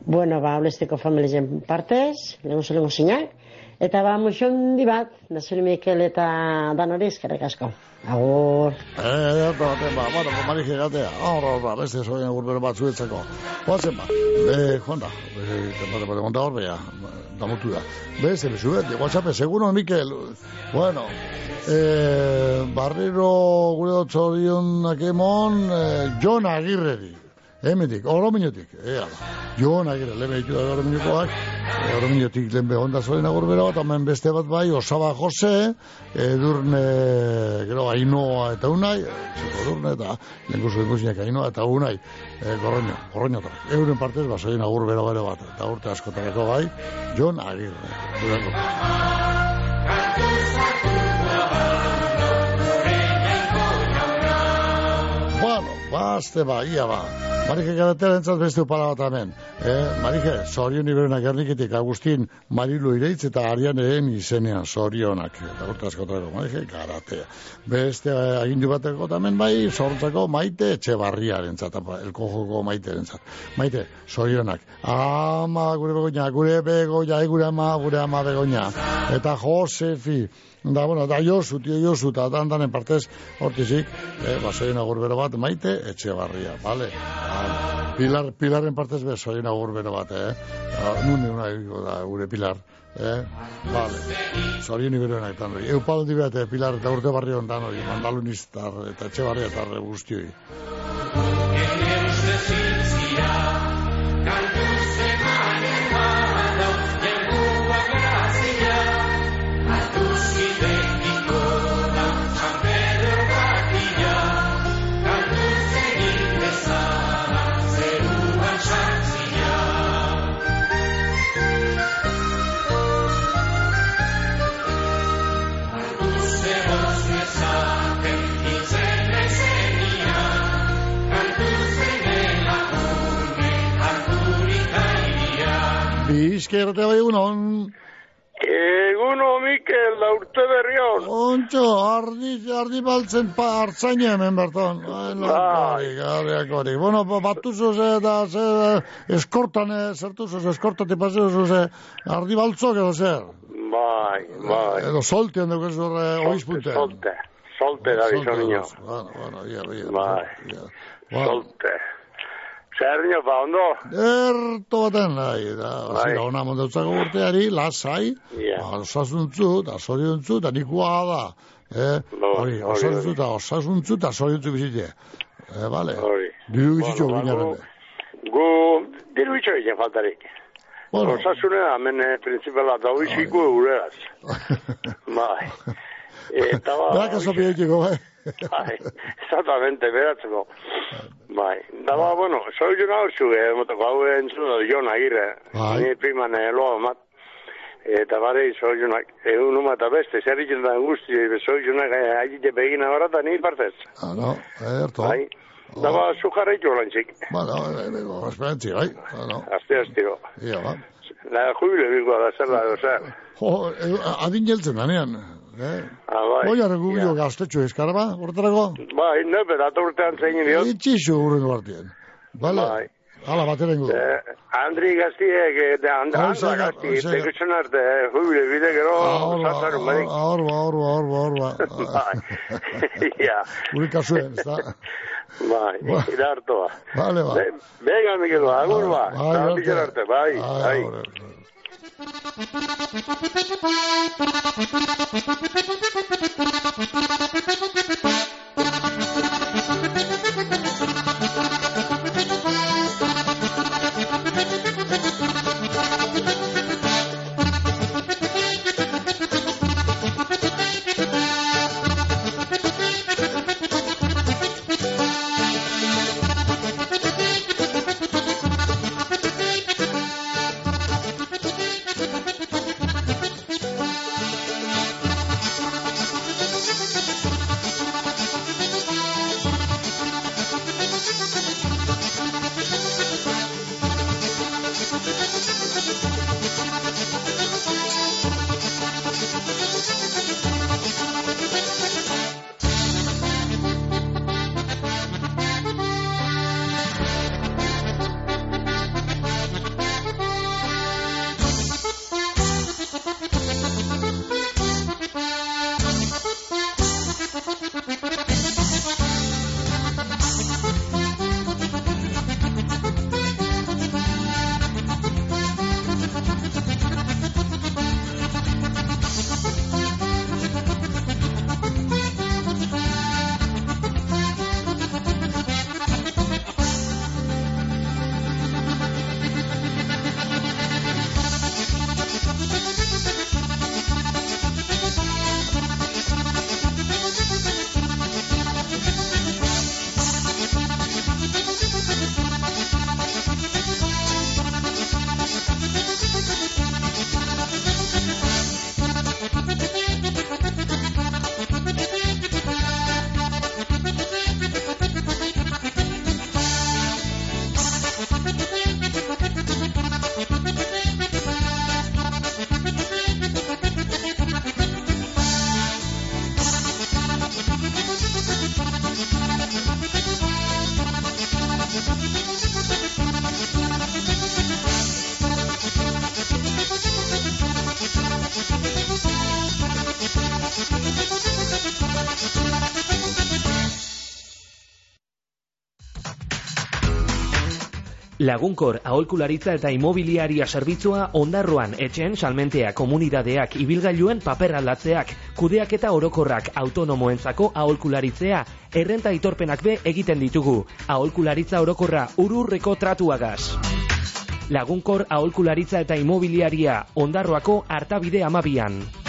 Bueno, ba, haulestiko familien partez, lehenko lehenko zinak, eta ba, muxondi bat, nazuri Mikel eta dan hori eskerrik asko. Agur. Eh, eta baten, ba, bueno, ba, marije gatea, ahora, ba, beste zoien gurbero bat zuetzako. Oazen ba, jonda, be, bate, bate, monta hor, bea, da mutu da. Be, ze bezuet, WhatsApp, seguno, Mikel, bueno, eh, barriro gure otzorionak emon, eh, Jon Agirreri. Hemetik, orominetik, ea da. Jon Agirre, lehen behitu da orominekoak, e, orominetik lehen behonda zoren agurbera bat, hemen beste bat bai, Osaba Jose, edurne, gero, Ainoa eta Unai, e, txeko edurne eta lehen guzu ikusinak Ainoa eta Unai, e, gorroño, gorroño eta. Euren partez, ba, zoren agurbera bare bat, eta urte askotareko bai, Jon Agirre. Durango. Bueno, bazte ba, ia ba. Marike garatera entzat beste upara bat hemen. Eh? Marike, zorion iberena gerniketik Agustin Marilu ireitz eta Arianeen izenean zorionak. Eta urte askotareko, Marike, garatea. Beste eh, agindu bateko hemen bai, sortzako maite etxe barriaren zat, elko joko maite zat. Maite, zorionak. Ama, gure begoña, gure begoña, eh, gure ama, gure ama begoña. Eta Josefi, Da, bueno, da Josu, tio Josu, eta dandanen partez, hortizik, eh, basoien agurbero bat, maite, etxe barria, vale? Ah, Pilar, Pilarren partez besoien agurbero bat, eh? Ah, Nune una da, gure Pilar, eh? Vale. Zorien iberoen aitan hori. Eupal di behate, Pilar, eta urte barri ondan hori, mandalunistar, eta etxe barria eta guztioi. Bizkerrete bai egunon. Eguno, Mikel, da urte berrion. Ontxo, ardi, ardi baltzen pa hartzaina hemen berton. Ai, lakorik, ardiakorik. Bueno, ba- batu zuze, da, ze, eskortan, eh, zertu zuze, eskortatik paseo zuze, ardi baltzok edo zer. Bai, bai. Edo soltean dugu ez horre, oizpunte. Solte, solte da bizo niño. Bueno, bueno, ia, ia. Bai, Bueno. solte. Zer niño, ba? Erto baten, nahi, da, Bai. zira, ona mondautzako urteari, lasai, Ia. ba, osasuntzu, da zoriontzu, da nikua da, eh, hori, hori, osasuntzu, da osasuntzu, da zoriontzu bizite, eh, bale, diru bizitxo Bueno, ba, Gu, diru itxo egin faltarik. Bueno. Osasune, hemen eh, principala da huiziku euregaz. bai. Eta ba... Berak oso pietiko, bai. Bai, exactamente, beratzeko. Bai, da ba, bueno, soy yo hau zu, eh, motoko hau entzun da Jon Agirre. Bai. Ni priman eh, loa mat. Eta barei, soy yo egun uma eta beste, zer itzen da guzti, soy yo nak, agite begina horra, eta ni partez. Ah, no, erto. Bai, da ba, zu jarraitu lantzik. Bueno, eh, esperantzi, bai. Bueno, Aste, astiro. ia, ba. La jubile bingo da zer da, zer. Jo, eh, adin jeltzen danean. Eh? Ah, bai. Oiaren gubio gaztetxo eskara ba, horretarako? Bai, ne, urtean zein dio. Itxixu urrengo partien. Bale? Bai. Hala, bateren gu. Eh, Andri gaztiek, eh, de Andra, Andra zega, gazti, hoi, zega. tegutxon arte, eh, jubile bide gero, zatzarun, bai. Ahorba, ahorba, ahorba, ahorba. Bai, ja, Uri kasuen, ez da? bai, Ba. ira hartoa. Bale, ba. Venga, Miguel, ba, agur ba, Bai, eta arte. bizar arte, bai, Lagunkor aholkularitza eta imobiliaria zerbitzua ondarroan etxen salmentea komunidadeak ibilgailuen paper aldatzeak, kudeak eta orokorrak autonomoentzako aholkularitzea, errenta itorpenak be egiten ditugu. Aholkularitza orokorra ururreko tratuagaz. Lagunkor aholkularitza eta imobiliaria ondarroako hartabide amabian.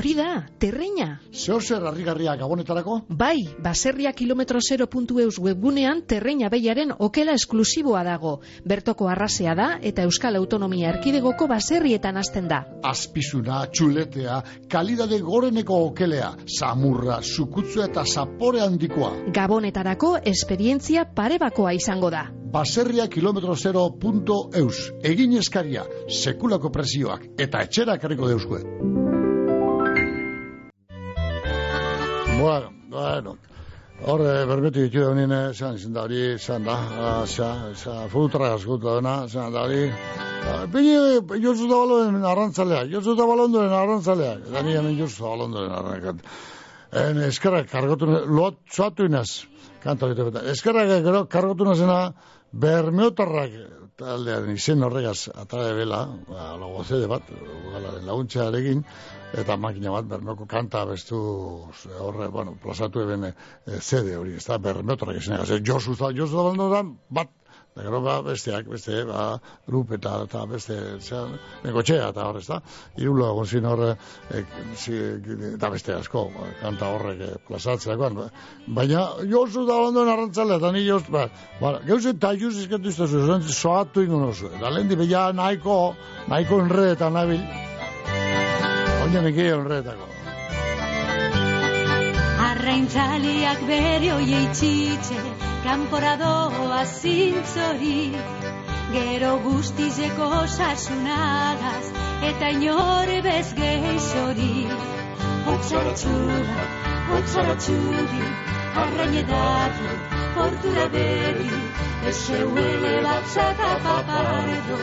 Hori da, terreina. Zeo zer harrigarria gabonetarako? Bai, baserria kilometro 0.eus webgunean terreina beiaren okela esklusiboa dago. Bertoko arrasea da eta Euskal Autonomia Erkidegoko baserrietan hasten da. Azpizuna, txuletea, kalidade goreneko okelea, samurra, sukutzua eta zapore handikoa. Gabonetarako esperientzia parebakoa izango da. Baserria kilometro 0.eus. Egin eskaria, sekulako presioak eta etxera karriko deuskue. Bueno, bueno. Horre, berbetu ditu da honine, zan izan da hori, zan da, ah, zan, zan, frutra askuta dena, zan da hori. Ah, Pini, jozu da baloen arrantzalea, jozu da balondoren arrantzalea, eta ni hemen jozu da balondoren arrantzalea. En eskerrak kargotu, loat, zuatu inaz, kanta egite beta. Eskerrak gero kargotu nazena, bermeotarrak, taldearen izen horregaz, atara bela, ba, logozede bat, galaren laguntzearekin, eta makina bat bermeoko kanta bestu horre, bueno, plazatu eben e, zede hori, ez da bermeotarrak izan egaz. Josu da, Josu balondoran, bat, Da gero ba, besteak, beste, ba, grup eta, eta beste, zean, negotxea eta hor, ez da? Irulo egon zin horre, e, zi, eta beste asko, ba, kanta horrek plazatzeakoan. Ba. Baina, jozu da ondoen arrantzalea, eta ni joz, ba, ba, geuz eta juz izketu iztezu, zoen zoatu ingun oso. Da lehen di, nahiko, nahiko enre eta nabil, oinen eki enreetako. Arraintzaliak bere oie itxitxe, kanpora doa zintzori, gero guztizeko sasunagaz, eta inore bez geixori. Hotzara txura, hotzara txuri, arrainedatu, portura beri, eseuele batzaka papardo,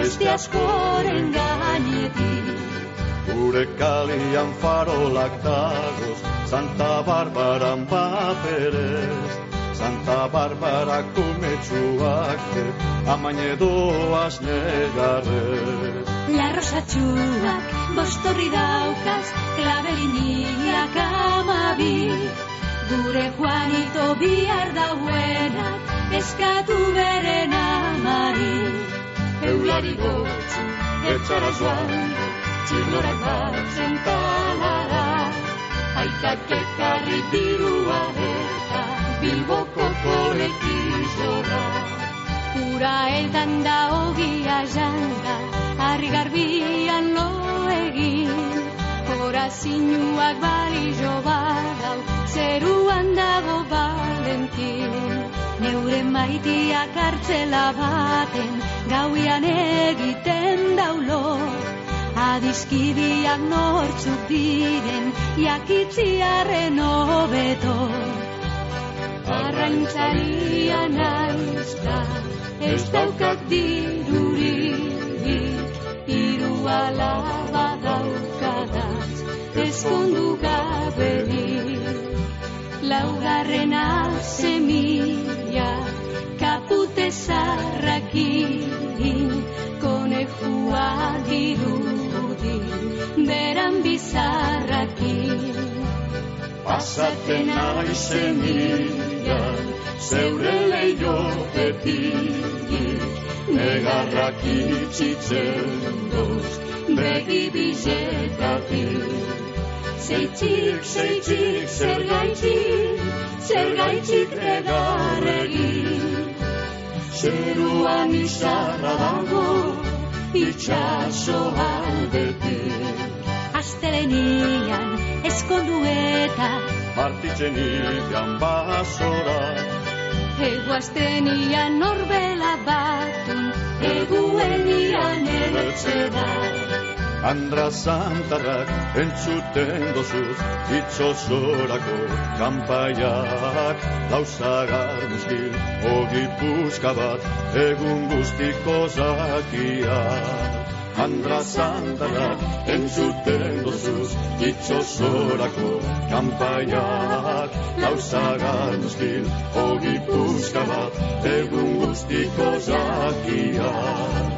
beste askoren gainetik. Gure kalian farolak dagoz, Santa Barbara paperez, Santa Barbara kumetsuak, amaine doaz negarrez. La rosatxuak, bostorri daukaz, klabeliniak amabi. Gure Juanito bihar dauenak, eskatu beren amari. Eulari gotzu, etxara zoan, txinorak batzen talara. Aitak ekarri dirua eta bilboko kolekizora. Ura eldan da ogia janda, harri garbian lo egin. Horazinuak balizo badau, zeruan dago balentin. Neure maitiak hartzela baten, gauian egiten daulo. Adiskidiak nortzuk diren, jakitziarren hobeto. Arraintzaria naizta, ez daukat dirurik, hiru alaba daukadaz, ezkondu gaberik. Laugarren azemia, kapute zarrakin, konejua dirudi, beran bizarrakin. Pasaten aizen mila, zeure leiotetik, negarrak itxitzen doz, begi bizetatik. Zeitzik, zeitzik, zer gaitzik, zer gaitzik negarregin. Zeruan izarra dago, itxaso aldetik. Astelenian, eskondu eta, Partitzen ikan basora, egu astenian norbela batun, eguenian ertzeda. Andra Santarrak entzuten dozuz, itxosorako kanpaiak, lauzagar muskil, ogi puska bat, egun guztiko zakiak. Andra Santarrak entzuten dozuz, itxosorako kanpaiak, lauzagar muskil, ogi puska bat, egun guztiko zakiak.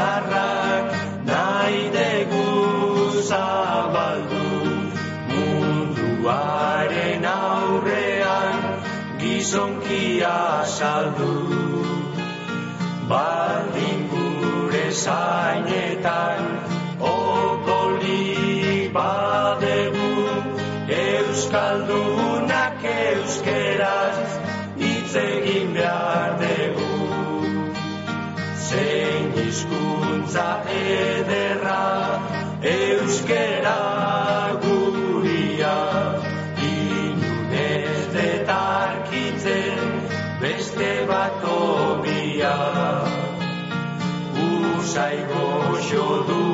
bakarrak nahi degu zabaldu munduaren aurrean gizonkia saldu. Baldin gure zainetan odolik badegu Euskaldun hizkuntza ederra euskera guria. Inunez detarkitzen beste bat obia usai goxo du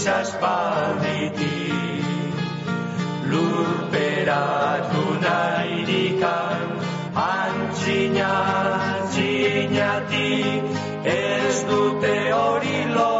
guztiz aspalditi lurperatu nahidikan antzina antzinatik ez dute hori lortuko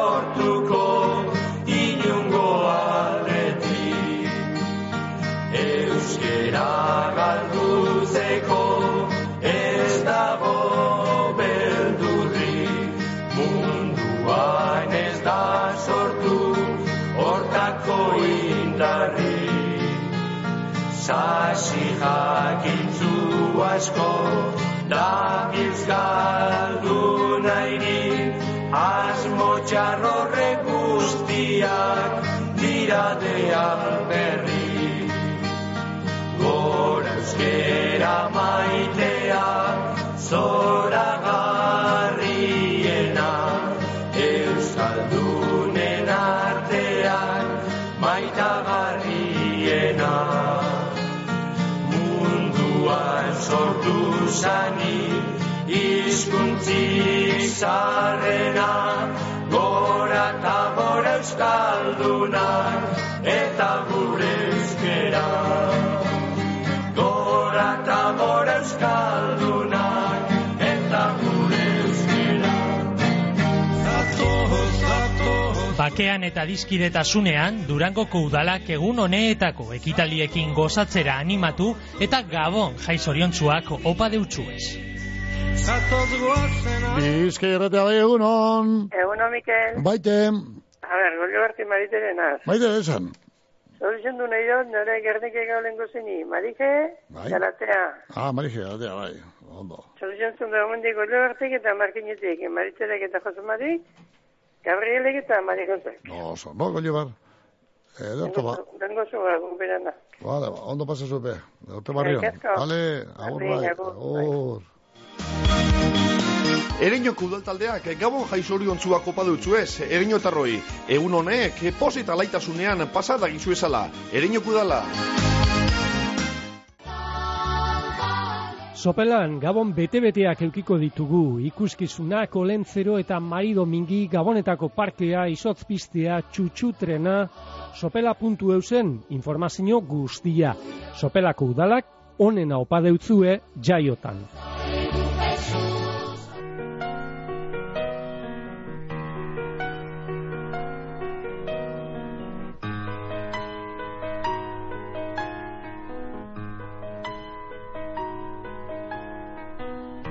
Sasi jakintzu asko da galdu nahi asmo txarrorre guztiak dira de alberri gora euskera maitea zora zani hizkuntzik zarrena gora eta gora euskaldunak eta gure euskera Bakean eta dizkidetasunean Durangoko udalak egun honeetako ekitaliekin gozatzera animatu eta gabon jaizoriontzuak opa deutsuez. Bizkai erratea bai egunon. Eguno, Mikel. Baite, A ber, golio berti maritere naz. baite esan. Solución du nahi dut, nire gernike gaulen gozini. Marije, Bai. galatea. Ah, marije, erratea bai. Ondo. Solución zundu egumendik golio bertik eta markinetik. Maritzerek eta Josemarik, Gabrielek eta Marikonzek. No, oso, no, goli bar. Ederto ba. Dengo zua, gumberana. Vale, ba, ondo pasa zupe. Ederto barrio. Eskerrik asko. Vale, agur Berdin, bai. agur, Agur. Ereñoko udaltaldeak gabon jaizoriontzuak opa dutzu ez, ereñotarroi. Egun honek, posita laitasunean pasada gizu ezala. Ereñoko udala. Sopelan Gabon bete-beteak eukiko ditugu, ikuskizunak, olentzero eta marido mingi, Gabonetako parkea, izotzpistea, txutxutrena, sopela puntu eusen informazio guztia. Sopelako udalak onena opa deutzue jaiotan.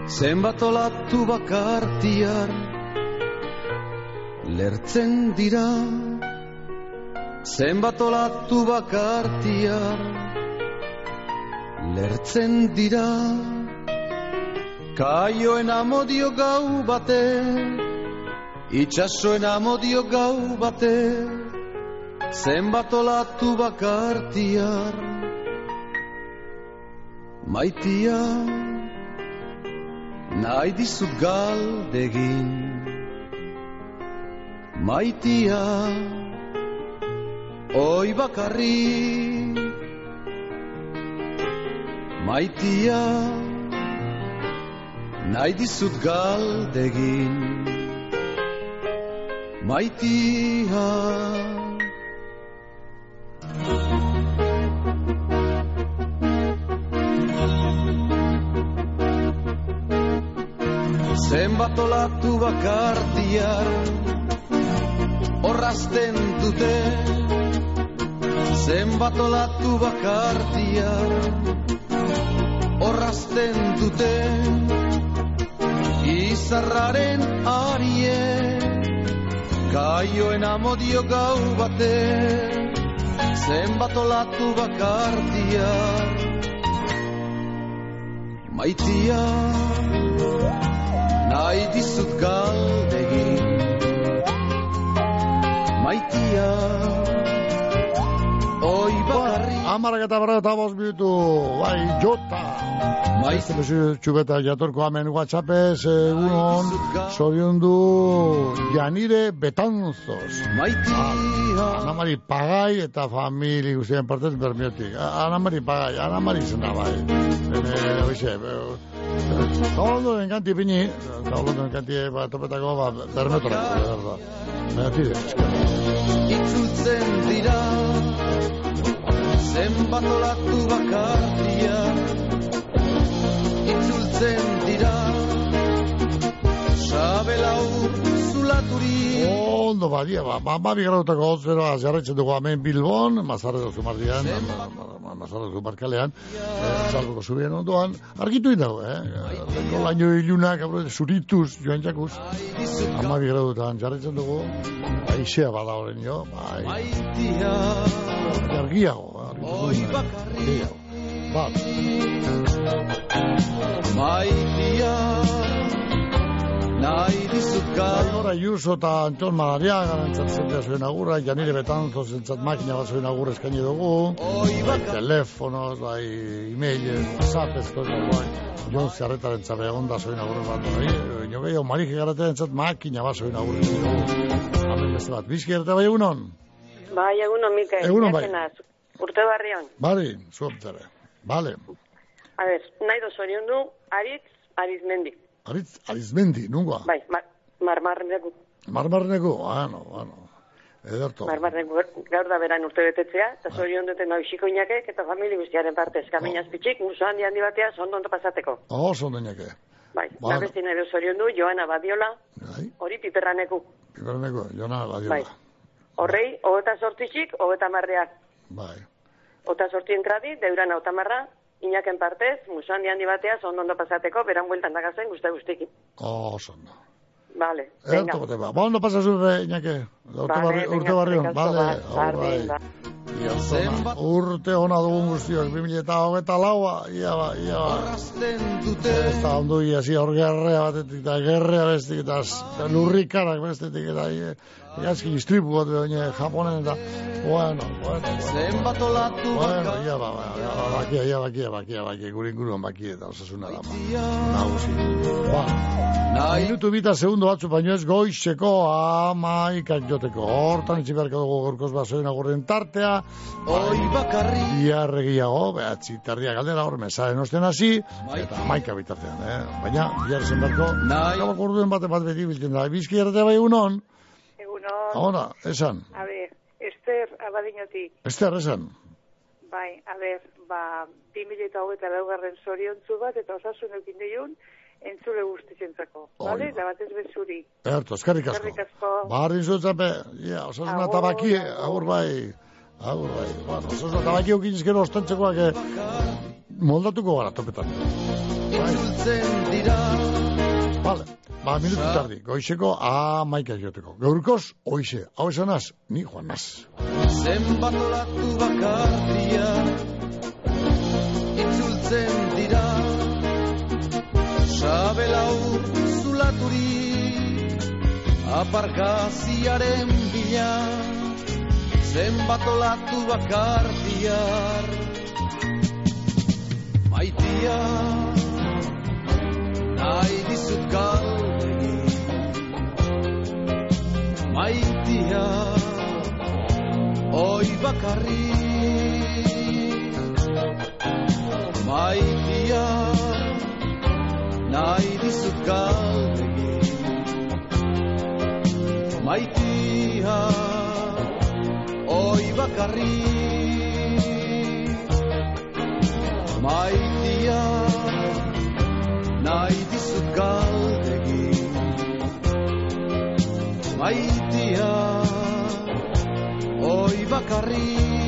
Zenbat olatu bakartiar lertzen dira. Zenbat olatu bakartiar lertzen dira. Kaioen amodio gau bate Itxasoen amodio gau bate Zenbat olatu bakartiar Maitia nahi dizut galdegin Maitia oi bakarri. Maitia nahi dizut galdegin Maitia Zenbat olatu bakartiar Horrazten dute. Zenbat olatu bakartia Horrazten dute. Izarraren arie Kaioen amodio gau bate Zenbat olatu bakartia Maitia Nahi dizut galdegin Maitia Oi bakarri Amarak eta berra eta bost minutu, bai, jota. Maizte lezu txubeta jatorko amen whatsappez, egunon, zoriondu, janire betanzos. Maitia. Ana Mari Pagai eta famili guztien partez bermiotik. Ana Mari Pagai, Ana Mari zena bai. Bene, oixe, Zabalondu den kanti pini, zabalondu den kanti ba, topetako ba, bermetorako, berda. Baina tire, Itzultzen dira Zenbat olatu bakartia Itzultzen dira Sabelau zulaturi Ondo badia, ba, ba, ba bigarrotako hotzeroa jarraitzen dugu hemen Bilbon, mazarre dozu mardian, mazarre dozu markalean, eh, salgoko zubien ondoan, argitu indago, eh? Leko laino ilunak, abre, zurituz, joan jakuz, ama bigarrotan jarraitzen dugu, aizea bada horren jo, bai, argiago, Oi bakarri Ba, Maitia Nahi dizut gal Ora Iuso eta Anton Madariaga entzatzen da zuen agurra, Janire Betanzo zentzat makina bat zuen agurra eskaini dugu, bai, telefonoz, bai, e-mailes, whatsappez, kosa, bai, Jon Zerretaren zabe egon da zuen agurra bat, bai, nio gehiago, Marike Garatea entzat makina bat zuen agurra eskaini dugu, Amen beste bat, bizki erte bai egunon? Bai, egunon, Mikel. Egunon, bai. Urte barrion. Bari, zuoptere, bale, A ber, nahi doz orion du, aritz, arizmendi. Aritz, arizmendi, nungoa, Bai, mar, marmarneku. ano, ano, ederto, Marmarneku gaur da beran urte betetzea, eta zorion duten nausiko inakek, eta famili guztiaren partez. Kaminaz pitxik, muso handi handi batea, sondo ondo pasateko. oso ondeinake, Bai, Ba- da besti nahi doz orion du, Joana Badiola, hori piperraneku. piperreneko, jona, badiola, Bai. Horrei, hogeta sortixik, hogeta marreak. bai, Ota sorti entradi, deuran autamarra, inaken partez, muso handi handi batea, sondo ondo pasateko, beran bueltan dagazen guzti guztiki. oso ondo. Vale, venga. Erto ba. Ba, ondo pasa zure, Iñaki? Urte, Vale, barri, urte barrion, eskerrik urte hona dugun guztiok, 2000 eta hogeta laua, ia ba, ia ba. Ez da ondo ia, zi, hor gerrea batetik, eta gerrea bestik, eta lurrikarak bestetik, eta ia, Iazki istripu bat baina Japonen eta, bueno, bueno, bueno. Bueno, ia ba, ba, ia ba, bakia, ia bakia, bakia, bakia, gure inguruan bakia eta osasuna da. Nagusi. Ba, minutu bita segundo batzu baino ez goizeko amaikak joteko. Hortan itxi beharko dugu gorkoz basoen agurren tartea. Oi bakarri. Biarregiago, behatzi tardia galdera hor mesaren osten hasi, eta amaika bitartean, eh? Baina, bihar zen beharko, gabak orduen bate bat beti biltzen da. Bizki errate bai unon, Egunon. Ahora, esan, A ver, Ester Abadinotik. Ester, esan. Bai, a ver, ba, 2000 eta hogeita laugarren zoriontzu bat, eta osasun eukin deiun, entzule guztizentzako. Vale? Da batez bezuri. Erto, eskerrik asko. Eskerrik asko. Barri zuetzape, ja, osasuna tabaki, agur. agur bai, agur bai. Bueno, osasuna tabaki eukin ezkero ostentzekoak eh, moldatuko gara topetan. Itzultzen dira Vale, ba, minutu tardi, goizeko amaika joteko. Gaurkoz, oize, hau esanaz, ni joanaz. Zenbat olatu bakarria Itzultzen dira Sabelau zulaturi Aparkaziaren bila Zenbat olatu bakarriar Maitia Nahi dizut galdegi Maitia Oi bakarri Maitia Nahi dizut galdegi Maitia oi bakarri. Maitia nahi dizut galdegi. Maitia oi bakarri.